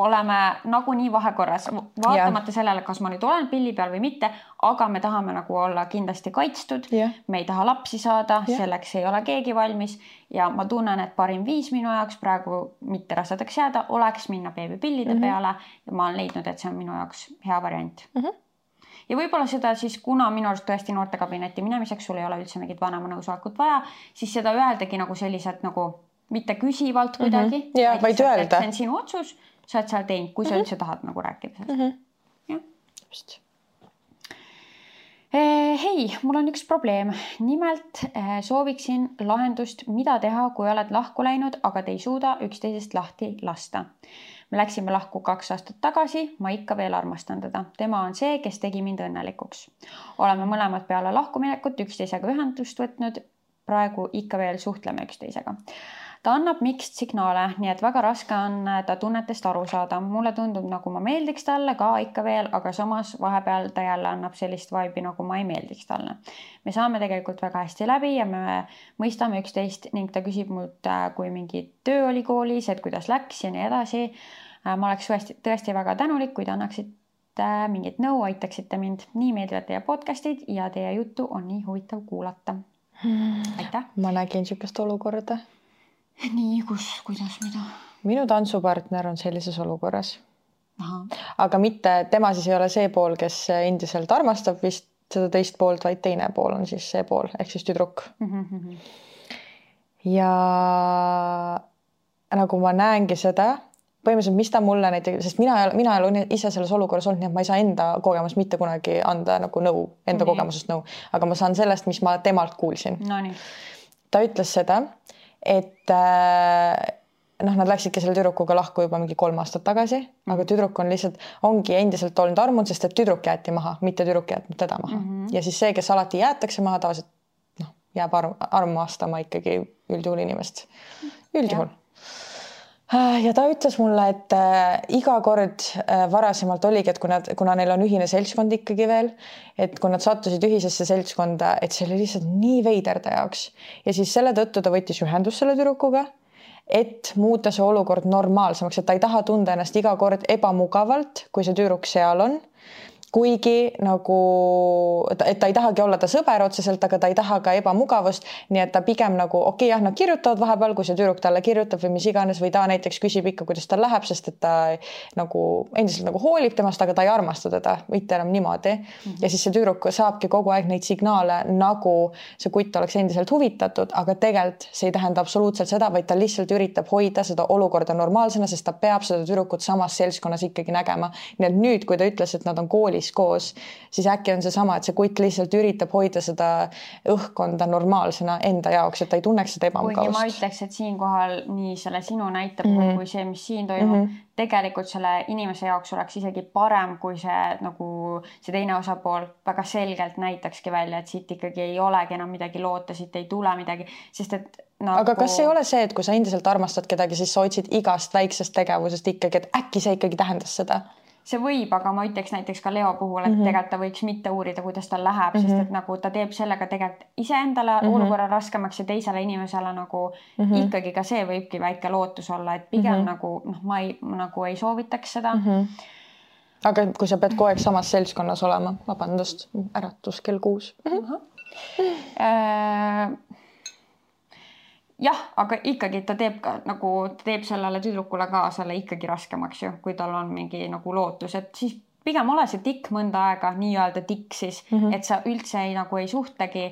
oleme nagunii vahekorras, vaatamata yeah. sellele, kas ma nüüd olen pilli peal või mitte, aga me tahame nagu olla kindlasti kaitstud me ei taha lapsi saada selleks ei ole keegi valmis ja ma tunnen, et parim viis minu jaoks praegu mitte rasedaks jääda, oleks minna beebipillide mm -hmm. peale ja ma olen leidnud, et see on minu jaoks hea variant mm. -hmm ja võib-olla seda siis, kuna minu arust tõesti noortekabinetti minemiseks sul ei ole üldse mingit vanema nõusolekut vaja, siis seda öeldagi nagu selliselt nagu mitte küsivalt kuidagi mm. -hmm. ja, vaid öelda. see on sinu otsus sa oled seal teinud, kui sa mm -hmm. üldse tahad nagu rääkida sellest mm. -hmm. jah. just eh, hei, mul on üks probleem. nimelt eh, sooviksin lahendust, mida teha, kui oled lahku läinud, aga te ei suuda üksteisest lahti lasta. me läksime lahku kaks aastat tagasi, ma ikka veel armastan teda. tema on see, kes tegi mind õnnelikuks. oleme mõlemad peale lahkuminekut üksteisega ühendust võtnud. praegu ikka veel suhtleme üksteisega ta annab mixed signaale, nii et väga raske on äh, ta tunnetest aru saada. mulle tundub, nagu ma meeldiks talle ka ikka veel, aga samas vahepeal ta jälle annab sellist vibe'i, nagu ma ei meeldiks talle. me saame tegelikult väga hästi läbi ja me mõistame üksteist ning ta küsib mult, äh, kui mingi töö oli koolis, et kuidas läks ja nii edasi. Äh, ma oleks tõesti, tõesti väga tänulik, kui te annaksite mingit nõu, aitaksite mind. nii meeldivad teie podcast'id ja teie juttu on nii huvitav kuulata. aitäh. ma nägin niisugust olukorda nii, kus, kuidas, mida? minu tantsupartner on sellises olukorras. aga mitte, tema siis ei ole see pool, kes endiselt armastab vist seda teist poolt, vaid teine pool on siis see pool ehk siis tüdruk mm. -hmm. ja nagu ma näengi seda, põhimõtteliselt, mis ta mulle näiteks, sest mina, mina ei ole ise selles olukorras olnud, nii et ma ei saa enda kogemust mitte kunagi anda nagu nõu, enda nii. kogemusest nõu, aga ma saan sellest, mis ma temalt kuulsin no,. ta ütles seda et äh, noh, nad läksidki selle tüdrukuga lahku juba mingi kolm aastat tagasi, aga tüdruk on lihtsalt, ongi endiselt olnud armunud, sest et tüdruk jäeti maha, mitte tüdruk jätnud teda maha mm. -hmm. ja siis see, kes alati jäetakse maha, tavaliselt noh, jääb arm, armastama ikkagi üldjuhul inimest, üldjuhul ja ta ütles mulle, et äh, iga kord äh, varasemalt oligi, et kui nad, kuna neil on ühine seltskond ikkagi veel, et kui nad sattusid ühisesse seltskonda, et see oli lihtsalt nii veider ta jaoks. Ja siis selle tõttu ta võttis ühendust selle tüdrukuga, et muuta see olukord normaalsemaks, et ta ei taha tunda ennast iga kord ebamugavalt, kui see tüdruk seal on kuigi nagu, et ta ei tahagi olla ta sõber otseselt, aga ta ei taha ka ebamugavust, nii et ta pigem nagu okei okay,, jah, nad kirjutavad vahepeal, kui see tüdruk talle kirjutab või mis iganes või ta näiteks küsib ikka, kuidas tal läheb, sest et ta nagu endiselt nagu hoolib temast, aga ta ei armasta teda mitte enam niimoodi mm. -hmm. ja siis see tüdruk saabki kogu aeg neid signaale, nagu see kutt oleks endiselt huvitatud, aga tegelikult see ei tähenda absoluutselt seda, vaid ta lihtsalt üritab hoida seda olukorda normaalsena, sest ta peab seda tüdrukut samas seltskonnas ikkagi nägema. nii et nüüd, kui ta ütles, et nad on koolis saalis koos, siis äkki on seesama, et see kutt lihtsalt üritab hoida seda õhkkonda normaalsena enda jaoks, et ta ei tunneks seda ebamugavust. kuigi ma ütleks, et siinkohal nii selle sinu näite puhul mm -hmm. kui see, mis siin toimub mm, -hmm. tegelikult selle inimese jaoks oleks isegi parem, kui see nagu see teine osapool väga selgelt näitakski välja, et siit ikkagi ei olegi enam midagi loota, siit ei tule midagi, sest et nagu.... aga kas ei ole see, et kui sa endiselt armastad kedagi, siis sa otsid igast väiksest tegevusest ikkagi, et äkki see ikkagi tähendas seda? See võib, aga ma ütleks näiteks ka Leo puhul, et mm -hmm. tegelikult ta võiks mitte uurida, kuidas tal läheb mm, -hmm. sest mhm. et nagu ta teeb sellega tegelikult iseendale mm -hmm. olukorra raskemaks ja teisele inimesele nagu mm -hmm. ikkagi ka see võibki väike lootus olla, et pigem mm -hmm. nagu noh, ma ei nagu ei soovitaks seda mm. -hmm aga kui sa pead kogu aeg samas seltskonnas olema, vabandust, äratus kell kuus mm. -hmm. Jah, aga ikkagi ta teeb ka nagu, teeb sellele tüdrukule ka selle ikkagi raskemaks ju, kui tal on mingi nagu lootus, et siis pigem ole see tikk mõnda aega nii-öelda tikk siis mm, -hmm. et sa üldse ei, nagu ei suhtlegi,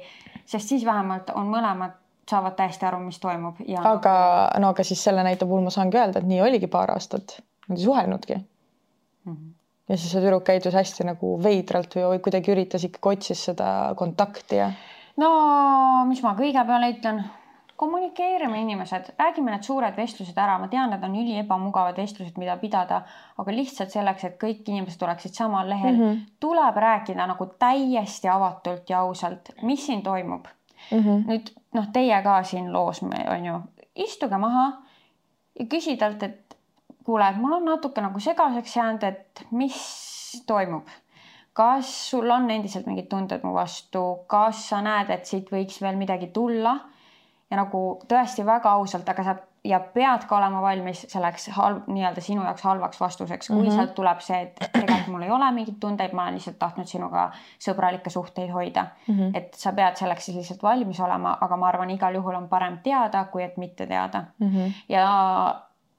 sest siis vähemalt on mõlemad saavad täiesti aru, mis toimub ja. aga no aga siis selle näite puhul ma saangi öelda, et nii oligi paar aastat, nad ei suhelnudki mm. -hmm. ja siis see tüdruk käitus hästi nagu veidralt või kuidagi üritas ikkagi otsis seda kontakti ja. no mis ma kõigepeale ütlen kommunikeerime inimesed, räägime need suured vestlused ära, ma tean, need on üli ebamugavad vestlused, mida pidada, aga lihtsalt selleks, et kõik inimesed oleksid samal lehel mm, -hmm. tuleb rääkida nagu täiesti avatult ja ausalt, mis siin toimub mm. -hmm. nüüd noh, teie ka siin loos on ju, istuge maha ja küsi talt, et kuule, et mul on natuke nagu segaseks jäänud, et mis toimub kas sul on endiselt mingid tunded mu vastu, kas sa näed, et siit võiks veel midagi tulla ja nagu tõesti väga ausalt, aga sa ja pead ka olema valmis selleks halb, nii-öelda sinu jaoks halvaks vastuseks, kui mm -hmm. sealt tuleb see, et tegelikult mul ei ole mingeid tundeid, ma olen lihtsalt tahtnud sinuga sõbralikke suhteid hoida mm. -hmm. et sa pead selleks siis lihtsalt valmis olema, aga ma arvan, igal juhul on parem teada, kui et mitte teada mm. -hmm. ja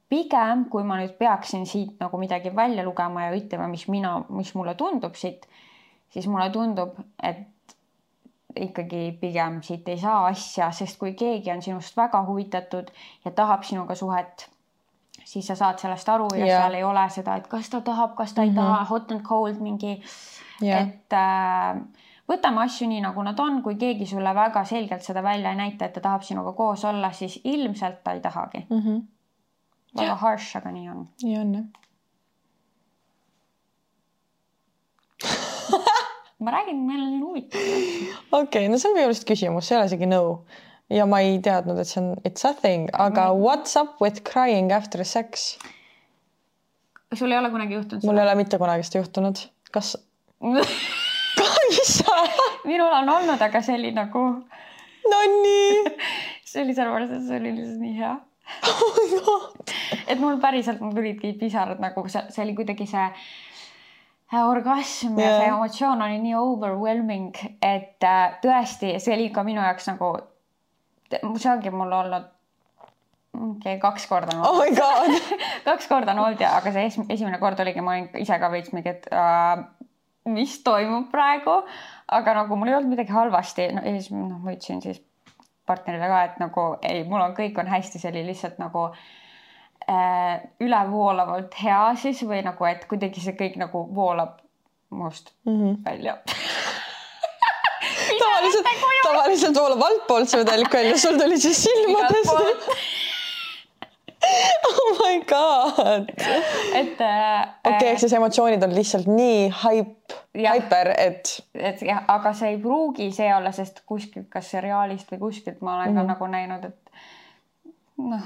pigem, kui ma nüüd peaksin siit nagu midagi välja lugema ja ütlema, mis mina, mis mulle tundub siit, siis mulle tundub, et ikkagi pigem siit ei saa asja, sest kui keegi on sinust väga huvitatud ja tahab sinuga suhet, siis sa saad sellest aru ja yeah. seal ei ole seda, et kas ta tahab, kas ta mm -hmm. ei taha, hot and cold mingi yeah., et äh, võtame asju nii, nagu nad on, kui keegi sulle väga selgelt seda välja ei näita, et ta tahab sinuga koos olla, siis ilmselt ta ei tahagi mm. -hmm. väga harsh, aga nii on. nii on jah ma räägin, meil on huvitav. okei okay,, no see on minu arust küsimus, see ei ole isegi nõu. ja ma ei teadnud, et see on it's a thing, aga mm. what's up with crying after sex? sul ei ole kunagi juhtunud? mul ei ole mitte kunagi seda juhtunud, kas minul on olnud, aga see oli nagu. Nonii see oli sellepärast, et see oli lihtsalt nii hea oh et mul päriselt mul tulidki pisarad nagu see, see oli kuidagi see orgasm ja see emotsioon oli nii overwhelming, et äh, tõesti, see oli ka minu jaoks nagu, see ongi mul olnud okei okay,, kaks korda on olnud. oh kaks korda on olnud ja, aga see esimene kord oligi, ma olin ise ka veits mingi, et äh, mis toimub praegu, aga nagu mul ei olnud midagi halvasti no, ja siis noh, ma ütlesin siis partnerile ka, et nagu ei, mul on, kõik on hästi, see oli lihtsalt nagu äh, ülevoolavalt hea siis või nagu, et kuidagi see kõik nagu voolab must mm -hmm. välja tavaliselt, tavaliselt voolab altpoolt see vedelik välja, sul tuli siis silmadest oh my god. et äh,. okei okay,, ehk siis emotsioonid on lihtsalt nii haip, haiper, et. et jah, aga see ei pruugi see olla, sest kuskilt, kas seriaalist või kuskilt ma olen mm -hmm. ka mhm. nagu näinud, et noh,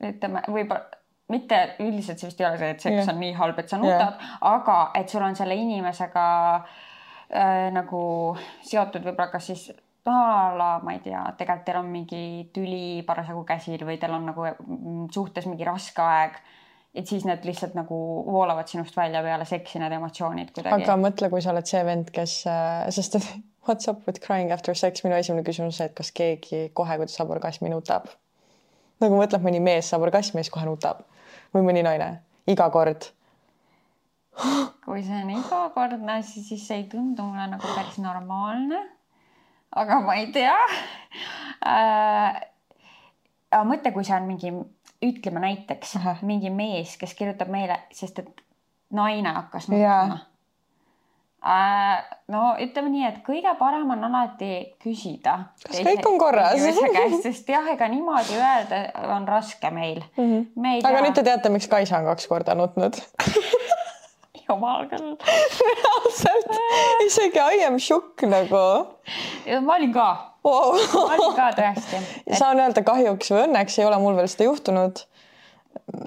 ütleme võib-olla mitte üldiselt see vist ei ole see, et seks yeah. on nii halb, et sa nutad yeah., aga et sul on selle inimesega äh, nagu seotud võib-olla kas siis la ma ei tea, tegelikult teil on mingi tüli parasjagu käsil või teil on nagu mm, suhtes mingi raske aeg. et siis need lihtsalt nagu voolavad sinust välja peale seksi, need emotsioonid kuidagi. aga mõtle, kui sa oled see vend, kes, äh, sest et what's up with crying after sex, minu esimene küsimus on see, et kas keegi kohe, kui ta saab orgasmi, nutab. Nagu mõtleb, mõni mees saab orgasmi ja siis kohe nutab või mõni naine iga kord? kui see on igakordne, siis, siis see ei tundu mulle nagu päris normaalne. aga ma ei tea äh,. aga mõtle, kui see on mingi, ütleme näiteks Aha. mingi mees, kes kirjutab meile, sest et naine hakkas nutma. Äh, no ütleme nii, et kõige parem on alati küsida. kas kõik on korras? sest jah, ega niimoodi öelda on raske meil mm. -hmm. aga nüüd te teate, miks Kaisa on kaks korda nutnud jumal küll. reaalselt, isegi I am shook nagu. ma olin ka wow.. ma olin ka tõesti et.... saan öelda kahjuks või õnneks ei ole mul veel seda juhtunud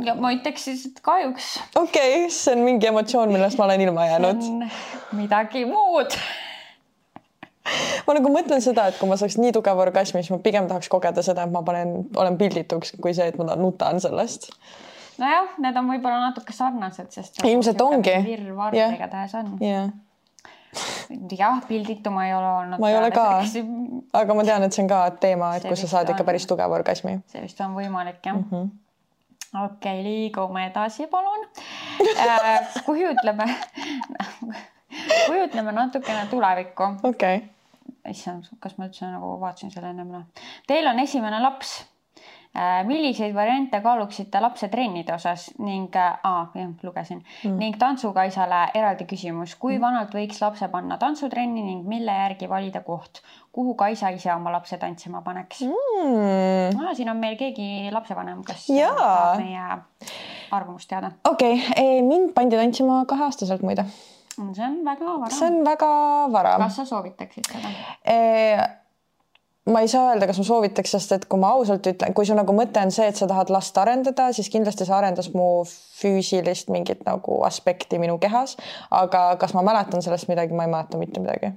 ja ma ütleks siis, et kahjuks. okei okay,, see on mingi emotsioon, millest ma olen ilma jäänud. midagi muud ma nagu mõtlen seda, et kui ma saaks nii tugeva orgasmi, siis ma pigem tahaks kogeda seda, et ma panen, olen pildituks, kui see, et ma nutan sellest. nojah, need on võib-olla natuke sarnased, sest. ilmselt ongi. virvarr yeah. igatahes on yeah. jah, pilditu ma ei ole olnud. ma ei ole ka, aga ma tean, et see on ka teema, et kus sa saad ikka päris tugeva orgasmi. see vist on võimalik jah mm. -hmm okei okay,, liigume edasi, palun äh,. kujutleme kujutleme natukene tulevikku. okei okay.. issand, kas ma üldse nagu vaatasin selle ennem üle. Teil on esimene laps milliseid variante kaaluksite lapse trennide osas ning äh,, jah, lugesin mm., ning tantsukaisale eraldi küsimus, kui mm. vanalt võiks lapse panna tantsutrenni ning mille järgi valida koht, kuhu Kaisa ise oma lapse tantsima paneks mm.? Ah, siin on meil keegi lapsevanem, kas tahab meie arvamust teada? okei okay., mind pandi tantsima kaheaastaselt muide. see on väga vara. see on väga vara. kas sa soovitaksid seda e? Ma ei saa öelda, kas ma soovitaks, sest et kui ma ausalt ütlen, kui su nagu mõte on see, et sa tahad last arendada, siis kindlasti see arendas mu füüsilist mingit nagu aspekti minu kehas. aga kas ma mäletan sellest midagi, ma ei mäleta mitte midagi.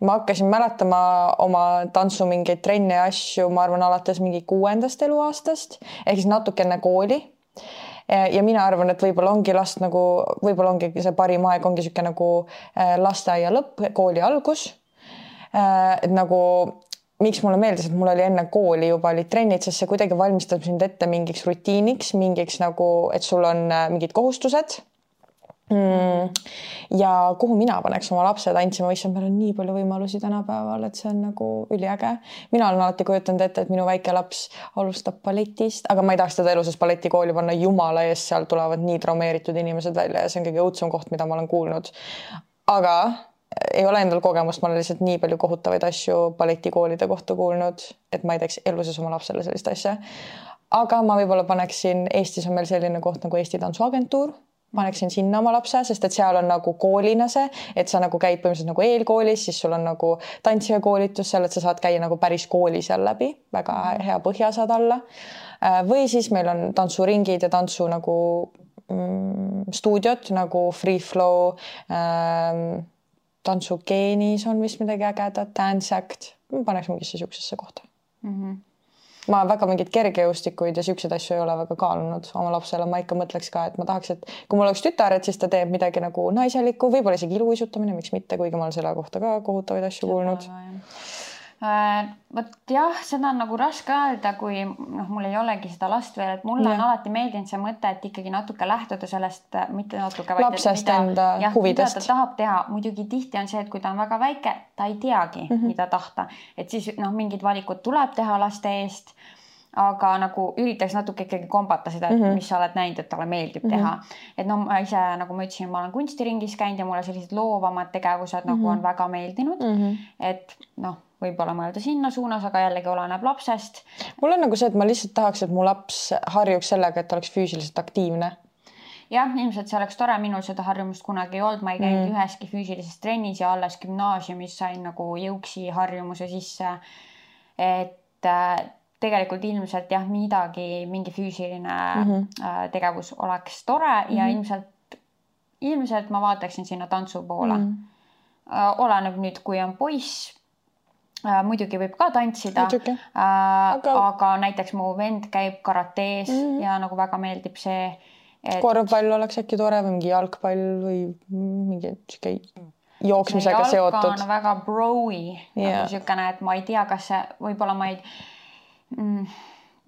ma hakkasin mäletama oma tantsu mingeid trenne ja asju, ma arvan, alates mingi kuuendast eluaastast ehk siis natuke enne kooli ja mina arvan, et võib-olla ongi last nagu, võib-olla ongi see parim aeg ongi niisugune nagu äh, lasteaia lõpp, kooli algus. Äh, et nagu miks mulle meeldis, et mul oli enne kooli juba olid trennid, sest see kuidagi valmistab sind ette mingiks rutiiniks, mingiks nagu, et sul on äh, mingid kohustused mm.. ja kuhu mina paneks oma lapse tantsima, issand, meil on nii palju võimalusi tänapäeval, et see on nagu üliäge. mina olen alati kujutanud ette, et minu väike laps alustab balletist, aga ma ei tahaks teda elu sees balletikooli panna, jumala eest, seal tulevad nii traumeeritud inimesed välja ja see on kõige õudsem koht, mida ma olen kuulnud. aga ei ole endal kogemust, ma olen lihtsalt nii palju kohutavaid asju balletikoolide kohta kuulnud, et ma ei teeks elu sees oma lapsele sellist asja. aga ma võib-olla paneksin, Eestis on meil selline koht nagu Eesti Tantsuagentuur, paneksin sinna oma lapse, sest et seal on nagu koolina see, et sa nagu käid põhimõtteliselt nagu eelkoolis, siis sul on nagu tantsijakoolitus seal, et sa saad käia nagu päris kooli seal läbi, väga hea põhja saad alla. või siis meil on tantsuringid ja tantsu nagu mm, stuudiod nagu Free Flow ähm, tantsugeenis on vist midagi ägedat, Dance Act, ma paneks mingisse siuksesse kohta. Mm. -hmm ma väga mingeid kergejõustikuid ja siukseid asju ei ole väga kaalunud. Oma lapsele, ma ikka mõtleks ka, et ma tahaks, et kui mul oleks tütar, et siis ta teeb midagi nagu naiselikku, võib-olla isegi iluuisutamine, miks mitte, kuigi ma olen selle kohta ka kohutavaid asju kuulnud vot jah, seda on nagu raske öelda, kui noh, mul ei olegi seda last veel, et mulle ja. on alati meeldinud see mõte, et ikkagi natuke lähtuda sellest, mitte natuke, vaid lapsest mida, enda jah, huvidest. ta tahab teha, muidugi tihti on see, et kui ta on väga väike, ta ei teagi mm, -hmm. mida tahta, et siis noh, mingid valikud tuleb teha laste eest aga nagu üritaks natuke ikkagi kombata seda, mm -hmm. mis sa oled näinud, et talle meeldib mm -hmm. teha. et no ma ise, nagu ma ütlesin, ma olen kunstiringis käinud ja mulle sellised loovamad tegevused mm -hmm. nagu on väga meeldinud mm. -hmm. et noh võib-olla mõelda sinna suunas, aga jällegi oleneb lapsest. mul on nagu see, et ma lihtsalt tahaks, et mu laps harjuks sellega, et ta oleks füüsiliselt aktiivne jah, ilmselt see oleks tore, minul seda harjumust kunagi ei olnud, ma ei käinud mm. üheski füüsilises trennis ja alles gümnaasiumis sain nagu jõuksi harjumuse sisse. et äh, tegelikult ilmselt jah, midagi, mingi füüsiline mm -hmm. tegevus oleks tore mm -hmm. ja ilmselt, ilmselt ma vaataksin sinna tantsu poole mm. -hmm. oleneb nüüd, kui on poiss Äh, muidugi võib ka tantsida, äh, aga... aga näiteks mu vend käib karates mm -hmm. ja nagu väga meeldib see et.... korvpall oleks äkki tore või mingi jalgpall või mingi sihuke jooksmisega seotud. väga bro'i yeah. nagu siukene, et ma ei tea, kas see võib-olla ma ei mm,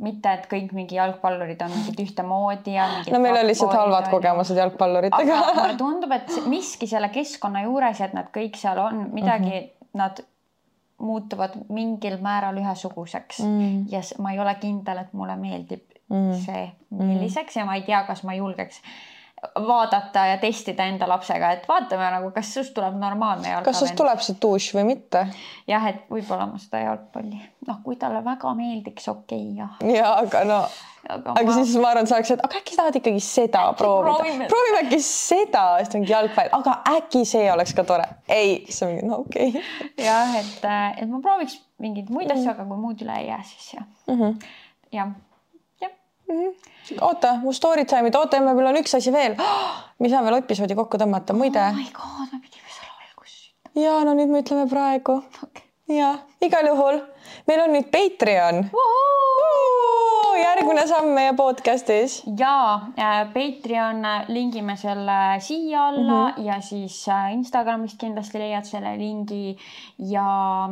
mitte, et kõik mingi jalgpallurid on mingid ühtemoodi ja. no meil on lihtsalt halvad kogemused jalgpalluritega. mulle tundub, et miski selle keskkonna juures et nad kõik seal on midagi mm, -hmm. nad muutuvad mingil määral ühesuguseks mm. ja ma ei ole kindel, et mulle meeldib mm. see milliseks mm. ja ma ei tea, kas ma julgeks vaadata ja testida enda lapsega, et vaatame nagu, kas sinust tuleb normaalne jalkavend. kas sinust tuleb see dušš või mitte? jah, et võib-olla ma seda jalgpalli, noh, kui talle väga meeldiks, okei okay, jah. ja aga no, aga, aga ma... siis ma arvan, sa oleks, et aga äkki tahad ikkagi seda äkki proovida, proovime, proovime äkki seda, siis mingi jalgpall, aga äkki see oleks ka tore. ei, siis on mingi no okei okay.. jah, et, et ma prooviks mingeid muid asju mm, -hmm. aga kui muud üle ei jää, siis jah mm -hmm.. jah mm. -hmm. oota, mu story time'id, oota, meil on üks asi veel oh,. me ei saa veel episoodi kokku tõmmata, muide. oh my god, me pidime selle alguses ütlema. ja no nüüd me ütleme praegu okay.. ja igal juhul meil on nüüd Patreon. järgmine samm meie podcast'is. ja äh, Patreon äh, lingime selle siia alla mm -hmm. ja siis äh, Instagramist kindlasti leiad selle lingi ja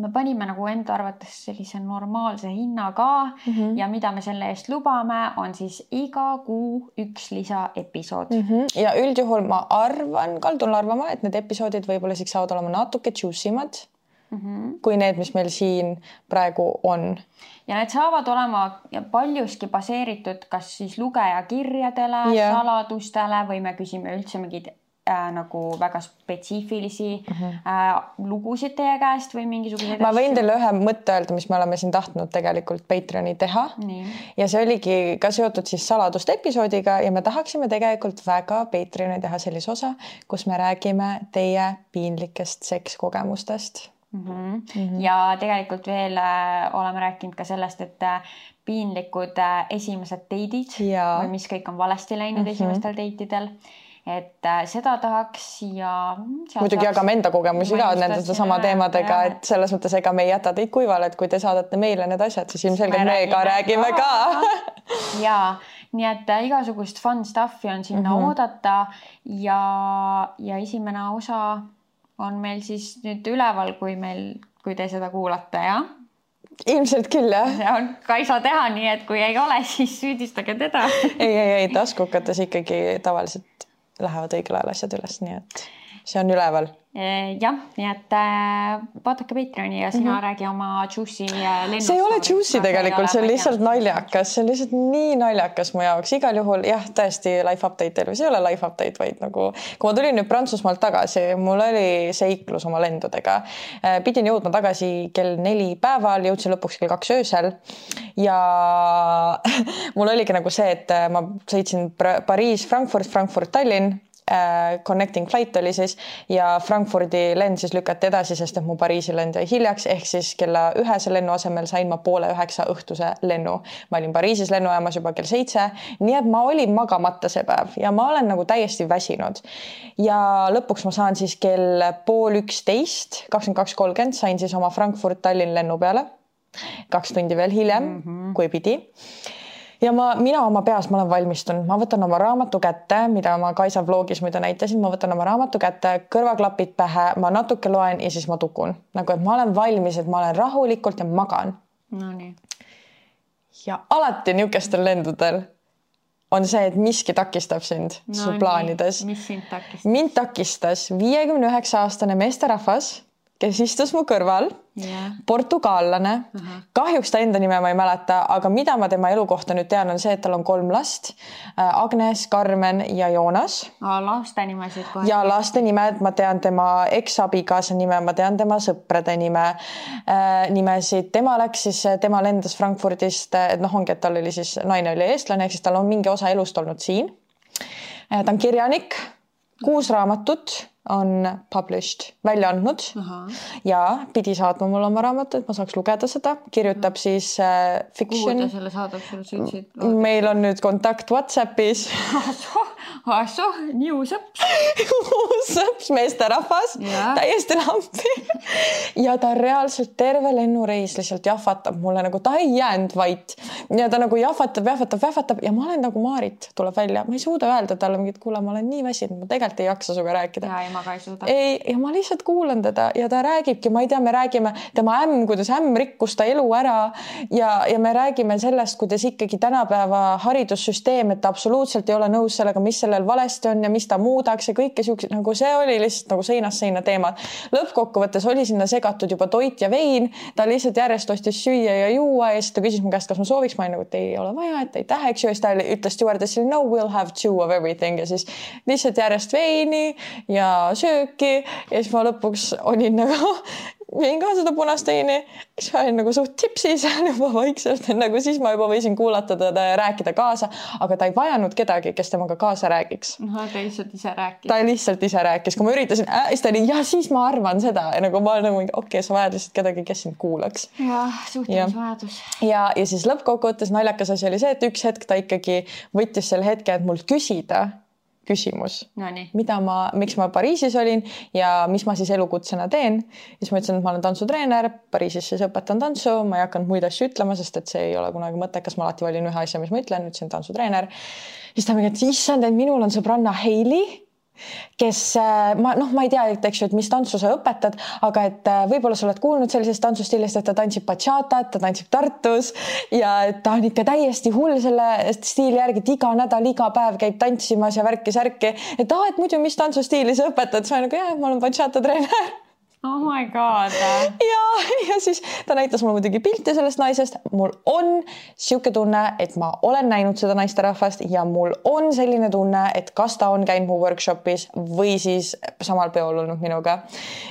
me panime nagu enda arvates sellise normaalse hinna ka mm -hmm. ja mida me selle eest lubame, on siis iga kuu üks lisaepisood mm. -hmm. ja üldjuhul ma arvan, kaldun arvama, et need episoodid võib-olla siis saavad olema natuke juicy imad mm -hmm. kui need, mis meil siin praegu on. ja need saavad olema paljuski baseeritud kas siis lugeja kirjadele yeah., saladustele või me küsime üldse mingeid äh, nagu väga spetsiifilisi mm -hmm. äh, lugusid teie käest või mingisuguseid ma võin teile ühe mõtte öelda, mis me oleme siin tahtnud tegelikult Patreoni teha. ja see oligi ka seotud siis saladuste episoodiga ja me tahaksime tegelikult väga Patreoni teha sellise osa, kus me räägime teie piinlikest sekskogemustest mm. -hmm. Mm -hmm. ja tegelikult veel äh, oleme rääkinud ka sellest, et äh, piinlikud äh, esimesed date'id või mis kõik on valesti läinud mm -hmm. esimestel date idel et äh, seda tahaks ja. muidugi jagame enda kogemusi ka nende sama teemadega, et selles mõttes, ega me ei jäta teid kuivale, et kui te saadate meile need asjad, siis ilmselgelt me, ka räägime ka ja nii et äh, igasugust fun stuff'i on sinna mm -hmm. oodata ja, ja esimene osa on meil siis nüüd üleval, kui meil, kui te seda kuulate, jah ilmselt küll jah. see on ka ei saa teha nii, et kui ei ole, siis süüdistage teda ei, ei, ei taskukates ikkagi tavaliselt lähevad õigel ajal asjad üles, nii et see on üleval. Eh, jah, nii et äh, vaadake Patreoni ja sina mm -hmm. räägi oma juicy äh, lennust. see ei ole juicy tegelikult, see on lihtsalt naljakas, see on lihtsalt nii naljakas mu jaoks, igal juhul jah, tõesti life update või see ei ole life update, vaid nagu kui ma tulin nüüd Prantsusmaalt tagasi, mul oli seiklus oma lendudega. Äh, pidin jõudma tagasi kell neli päeval, jõudsin lõpuks kell kaks öösel ja mul oligi nagu see, et ma sõitsin Pariis, Frankfurt, Frankfurt, Tallinn connecting flight oli siis ja Frankfurdi lend siis lükati edasi, sest et mu Pariisi lend jäi hiljaks, ehk siis kella ühese lennu asemel sain ma poole üheksa õhtuse lennu. ma olin Pariisis lennujaamas juba kell seitse, nii et ma olin magamata see päev ja ma olen nagu täiesti väsinud. ja lõpuks ma saan siis kell pool üksteist, kakskümmend kaks kolmkümmend sain siis oma Frankfurt-Tallinn lennu peale. kaks tundi veel hiljem mm, -hmm. kui pidi ja ma, mina oma peas, ma olen valmistunud, ma võtan oma raamatu kätte, mida ma Kaisa vlogis muidu näitasin, ma võtan oma raamatu kätte, kõrvaklapid pähe, ma natuke loen ja siis ma tukun nagu, et ma olen valmis, et ma olen rahulikult ja magan. Nonii. ja alati niisugustel lendudel on see, et miski takistab sind no, su plaanides. mis sind takistas? mind takistas viiekümne üheksa aastane meesterahvas kes istus mu kõrval yeah., portugaallane uh. -huh. kahjuks ta enda nime ma ei mäleta, aga mida ma tema elu kohta nüüd tean, on see, et tal on kolm last. Äh, Agnes, Carmen ja Joonas. laste nimesid kohe. ja laste nimed, ma tean tema eksabikaasa nime, ma tean tema sõprade nime äh,, nimesid. tema läks siis, tema lendas Frankfurdist, et noh, ongi, et tal oli siis, naine oli eestlane, ehk siis tal on mingi osa elust olnud siin äh,. ta on kirjanik, kuus raamatut on published, välja andnud Aha. ja pidi saatma mulle oma raamatu, et ma saaks lugeda seda, kirjutab siis äh, fiction. kuhu ta selle saadab sulle, sa ütlesid? meil on nüüd kontakt Whatsapis ahsoh, niusõps sõps meesterahvas, täiesti lampi ja ta reaalselt terve lennureis lihtsalt jahvatab mulle nagu ta ei jäänud vait ja ta nagu jahvatab, jahvatab, jahvatab ja ma olen nagu Maarit, tuleb välja, ma ei suuda öelda talle mingit, kuule, ma olen nii väsinud, ma tegelikult ei jaksa sinuga rääkida. ja, ja ma ka ei suuda. ei, ja ma lihtsalt kuulan teda ja ta räägibki, ma ei tea, me räägime tema ämm, kuidas ämm rikkus ta elu ära ja, ja me räägime sellest, kuidas ikkagi tänapäeva haridussüsteem, et ta absoluutselt ei ole nõus sellega, mis sellel valesti on ja mis ta muudaks ja kõike siukseid nagu see oli lihtsalt nagu seinast seina teemad. lõppkokkuvõttes oli sinna segatud juba toit ja vein, ta lihtsalt järjest ostis süüa ja juua ja siis ta küsis mu käest, kas ma sooviks, ma olin nagu, et ei ole vaja, et aitäh, eks ju, ja siis ta ütles stjuardessile no we'll have two of everything. Ja siis lihtsalt järjest veini ja sööki ja siis ma lõpuks olin nagu jõin ka seda punast veini, siis ma olin nagu suht tipsi seal juba vaikselt, nagu siis ma juba võisin kuulata teda ja rääkida kaasa, aga ta ei vajanud kedagi, kes temaga kaasa räägiks. ahah, ta lihtsalt ise rääkis. ta lihtsalt ise rääkis, kui ma üritasin äh,, siis ta oli ja siis ma arvan seda ja nagu ma nagu okei okay,, sa vajad lihtsalt kedagi, kes sind kuulaks. jah, suhtlemisvajadus. ja, ja siis lõppkokkuvõttes naljakas asi oli see, et üks hetk ta ikkagi võttis selle hetke, et mult küsida küsimus no,, mida ma, miks ma Pariisis olin ja mis ma siis elukutsena teen. siis ma ütlesin, et ma olen tantsutreener, Pariisis siis õpetan tantsu, ma ei hakanud muid asju ütlema, sest et see ei ole kunagi mõttekas, ma alati valin ühe asja, mis ma ütlen, ütlesin tantsutreener. siis ta mingi, et issand, et minul on sõbranna Heili kes äh, ma noh, ma ei tea, et eks ju, et mis tantsu sa õpetad, aga et äh, võib-olla sa oled kuulnud sellisest tantsustiilist, et ta tantsib bachatat, ta tantsib Tartus ja ta on ikka täiesti hull selle stiili järgi, et iga nädal, iga päev käib tantsimas ja värki-särki. et aa, et muidu, mis tantsustiili sa õpetad, siis ma olen nagu jah, ma olen bachata treener oh my god. ja, ja siis ta näitas mulle muidugi pilti sellest naisest. mul on sihuke tunne, et ma olen näinud seda naisterahvast ja mul on selline tunne, et kas ta on käinud mu workshop'is või siis samal peol olnud minuga.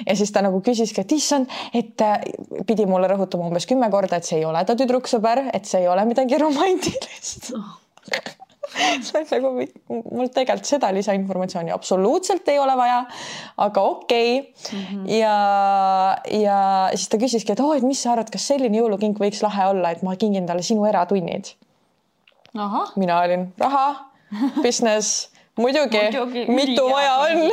ja siis ta nagu küsiski, et issand, et äh, pidi mulle rõhutama umbes kümme korda, et see ei ole ta tüdruksõber, et see ei ole midagi romantilist oh see on nagu mul tegelikult seda lisainformatsiooni absoluutselt ei ole vaja, aga okei okay. mm. -hmm. ja, ja siis ta küsiski, et oo oh,, et mis sa arvad, kas selline jõulukink võiks lahe olla, et ma kingin talle sinu eratunnid. mina olin raha, business muidugi, mitu vaja on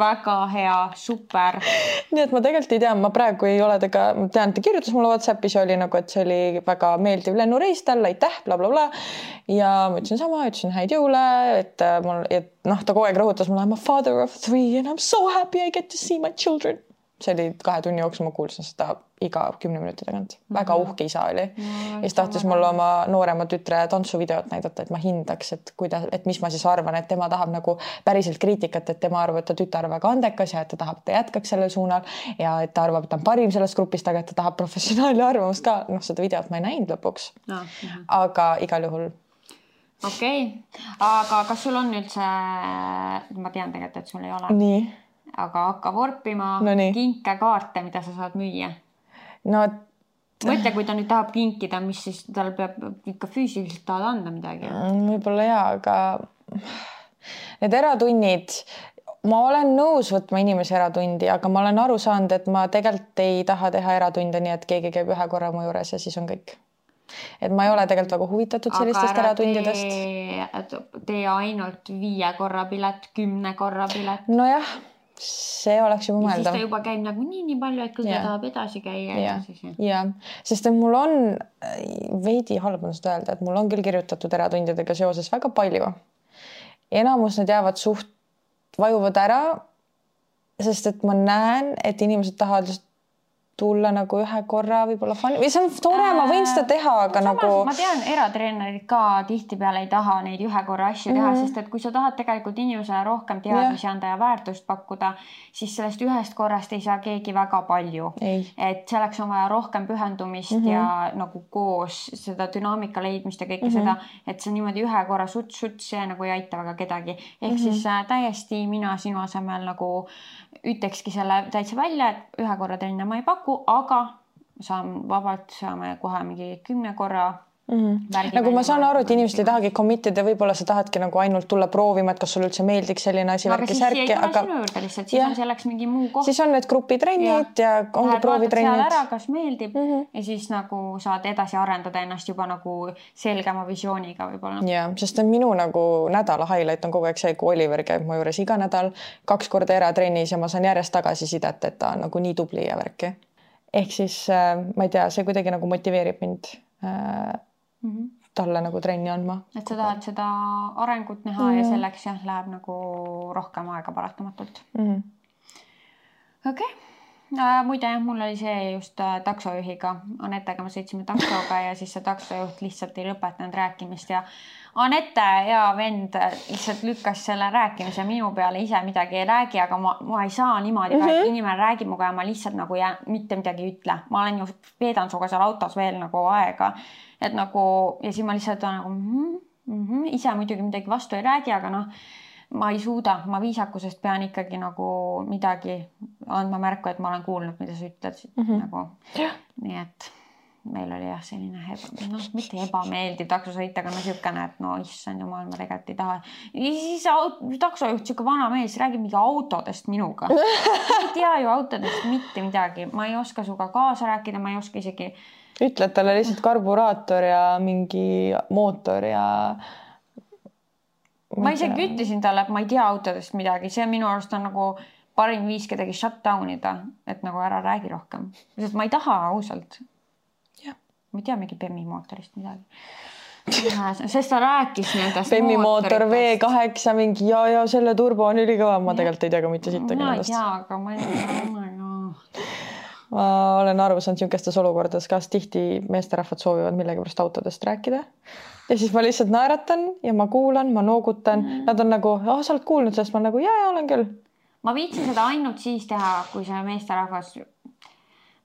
väga hea, super. nii et ma tegelikult ei tea, ma praegu ei ole temaga, ma tean, ta kirjutas mulle Whatsappis ja oli nagu, et see oli väga meeldiv lennureis talle, aitäh bla, bla, blablabla. ja ma ütlesin sama, ütlesin häid jõule, et äh, mul, et noh, ta kogu aeg rõhutas mulle I am a father of three and I am so happy I get to see my children see oli kahe tunni jooksul, ma kuulsin seda iga kümne minuti tagant mm. -hmm. väga uhke isa oli no,. ja siis tahtis mulle oma noorema tütre tantsuvideot näidata, et ma hindaks, et kuidas, et mis ma siis arvan, et tema tahab nagu päriselt kriitikat, et tema arvab, et ta tütar on väga andekas ja et ta tahab, et ta jätkaks sellel suunal ja et ta arvab, et ta on parim sellest grupist, aga et ta tahab professionaali arvamust ka. noh, seda videot ma ei näinud lõpuks no,. Mm -hmm. aga igal juhul okei okay., aga kas sul on üldse, ma tean tegelikult, et sul ei ole. nii aga hakka vorpima no kinkekaarte, mida sa saad müüa. no mõtle, kui ta nüüd tahab kinkida, mis siis tal peab ikka füüsiliselt talle anda midagi. Mm, võib-olla ja, aga need eratunnid, ma olen nõus võtma inimese eratundi, aga ma olen aru saanud, et ma tegelikult ei taha teha eratunde nii, et keegi käib ühe korra mu juures ja siis on kõik et ma ei ole tegelikult väga huvitatud sellistest eratundidest. tee ainult viie korra pilet, kümne korra pilet. nojah see oleks juba mõeldav. siis ta juba käib nagunii nii palju, et küll ta tahab edasi käia ja siis. ja, sest et mul on veidi halb on seda öelda, et mul on küll kirjutatud eratundidega seoses väga palju. enamus need jäävad suht, vajuvad ära. sest et ma näen, et inimesed tahavad lihtsalt tulla nagu ühe korra võib-olla fun või see on tore, ma võin seda teha, aga samas, nagu. ma tean, eratreenerid ka tihtipeale ei taha neid ühe korra asju teha mm, -hmm. sest et kui sa tahad tegelikult inimesele rohkem teadmisi yeah. anda ja väärtust pakkuda, siis sellest ühest korrast ei saa keegi väga palju. et selleks on vaja rohkem pühendumist mm -hmm. ja nagu koos seda dünaamika leidmist ja kõike mm -hmm. seda, et see niimoodi ühe korra suts-suts, see nagu ei aita väga kedagi. ehk mm -hmm. siis äh, täiesti mina sinu asemel nagu ütlekski selle täitsa välja, et ühe korra trenne ma ei paku, aga saan vabalt, saame kohe mingi kümne korra Mm -hmm. nagu ma saan aru, et inimesed ei tahagi commit ida, võib-olla sa tahadki nagu ainult tulla proovima, et kas sulle üldse meeldiks selline asi, värki, särki, aga. lihtsalt, siis ja. on selleks mingi muu koht. siis on need grupitrennid ja, ja ongi proovitrennid. ära, kas meeldib mm -hmm. ja siis nagu saad edasi arendada ennast juba nagu selgema visiooniga võib-olla. ja, sest minu nagu nädala highlight on kogu aeg see, kui Oliver käib mu juures iga nädal kaks korda eratrennis ja ma saan järjest tagasisidet, et ta on nagu nii tubli ja värki. Ehk siis äh, ma ei tea, see kuidagi nagu motiveerib mind mm -hmm. talle nagu trenni andma. et sa tahad seda arengut näha mm -hmm. ja selleks jah, läheb nagu rohkem aega paratamatult mm -hmm.. okei okay., muide mul oli see just äh, taksojuhiga, Anetega me sõitsime taksoga ja siis see taksojuht lihtsalt ei lõpetanud rääkimist ja Anette, hea vend, lihtsalt lükkas selle rääkimise minu peale, ise midagi ei räägi, aga ma, ma ei saa niimoodi mm, -hmm. et inimene räägib minuga ja ma lihtsalt nagu jään, mitte midagi ei ütle. ma olen ju, veedan sinuga seal autos veel nagu aega. et nagu ja siis ma lihtsalt nagu mm -hmm, mm -hmm. ise muidugi midagi vastu ei räägi, aga noh ma ei suuda, ma viisakusest pean ikkagi nagu midagi andma märku, et ma olen kuulnud, mida sa ütled mm -hmm. nagu. nii et meil oli jah, selline noh, mitte ebameeldiv taksosõit, aga no niisugune, et no issand jumal, ma tegelikult ei taha. ja siis taksojuht, niisugune vana mees räägib mingi autodest minuga. ma ei tea ju autodest mitte midagi, ma ei oska sinuga kaasa rääkida, ma ei oska isegi. ütled talle lihtsalt karburaator ja mingi mootor ja ma isegi ütlesin talle, et ma ei tea autodest midagi, see minu arust on nagu parim viis kedagi shut down ida, et nagu ära räägi rohkem, sest ma ei taha ausalt. ma ei tea mingi Bemmi mootorist midagi. Sest ta rääkis nendest. Bemmi mootor V kaheksa mingi ja, ja selle turbo on ülikõva, ma tegelikult ei tea ka mitte sittagi nendest. ma ei tea, aga ma ei tea ma olen aru saanud niisugustes olukordades, kas tihti meesterahvad soovivad millegipärast autodest rääkida ja siis ma lihtsalt naeratan ja ma kuulan, ma noogutan mm, -hmm. nad on nagu, ah, sa oled kuulnud sellest, ma nagu ja, ja olen küll. ma viitsin seda ainult siis teha, kui see meesterahvas,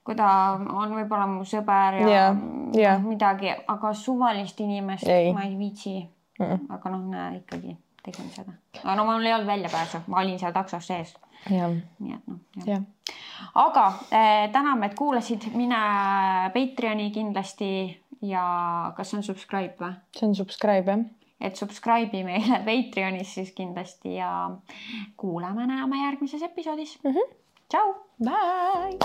kui ta on võib-olla mu sõber ja yeah, yeah. No, midagi, aga suvalist inimest ei. ma ei viitsi mm. -mm. aga noh, näe ikkagi tegin seda, aga no mul ei olnud väljapääsu, ma olin seal taksos sees nii et noh, jah aga äh, täname, et kuulasid, mine Patreoni kindlasti ja kas see on subscribe või? see on subscribe jah. et subscribe'i meile Patreonis siis kindlasti ja kuulame-näeme järgmises episoodis mm. -hmm. tšau. Bye.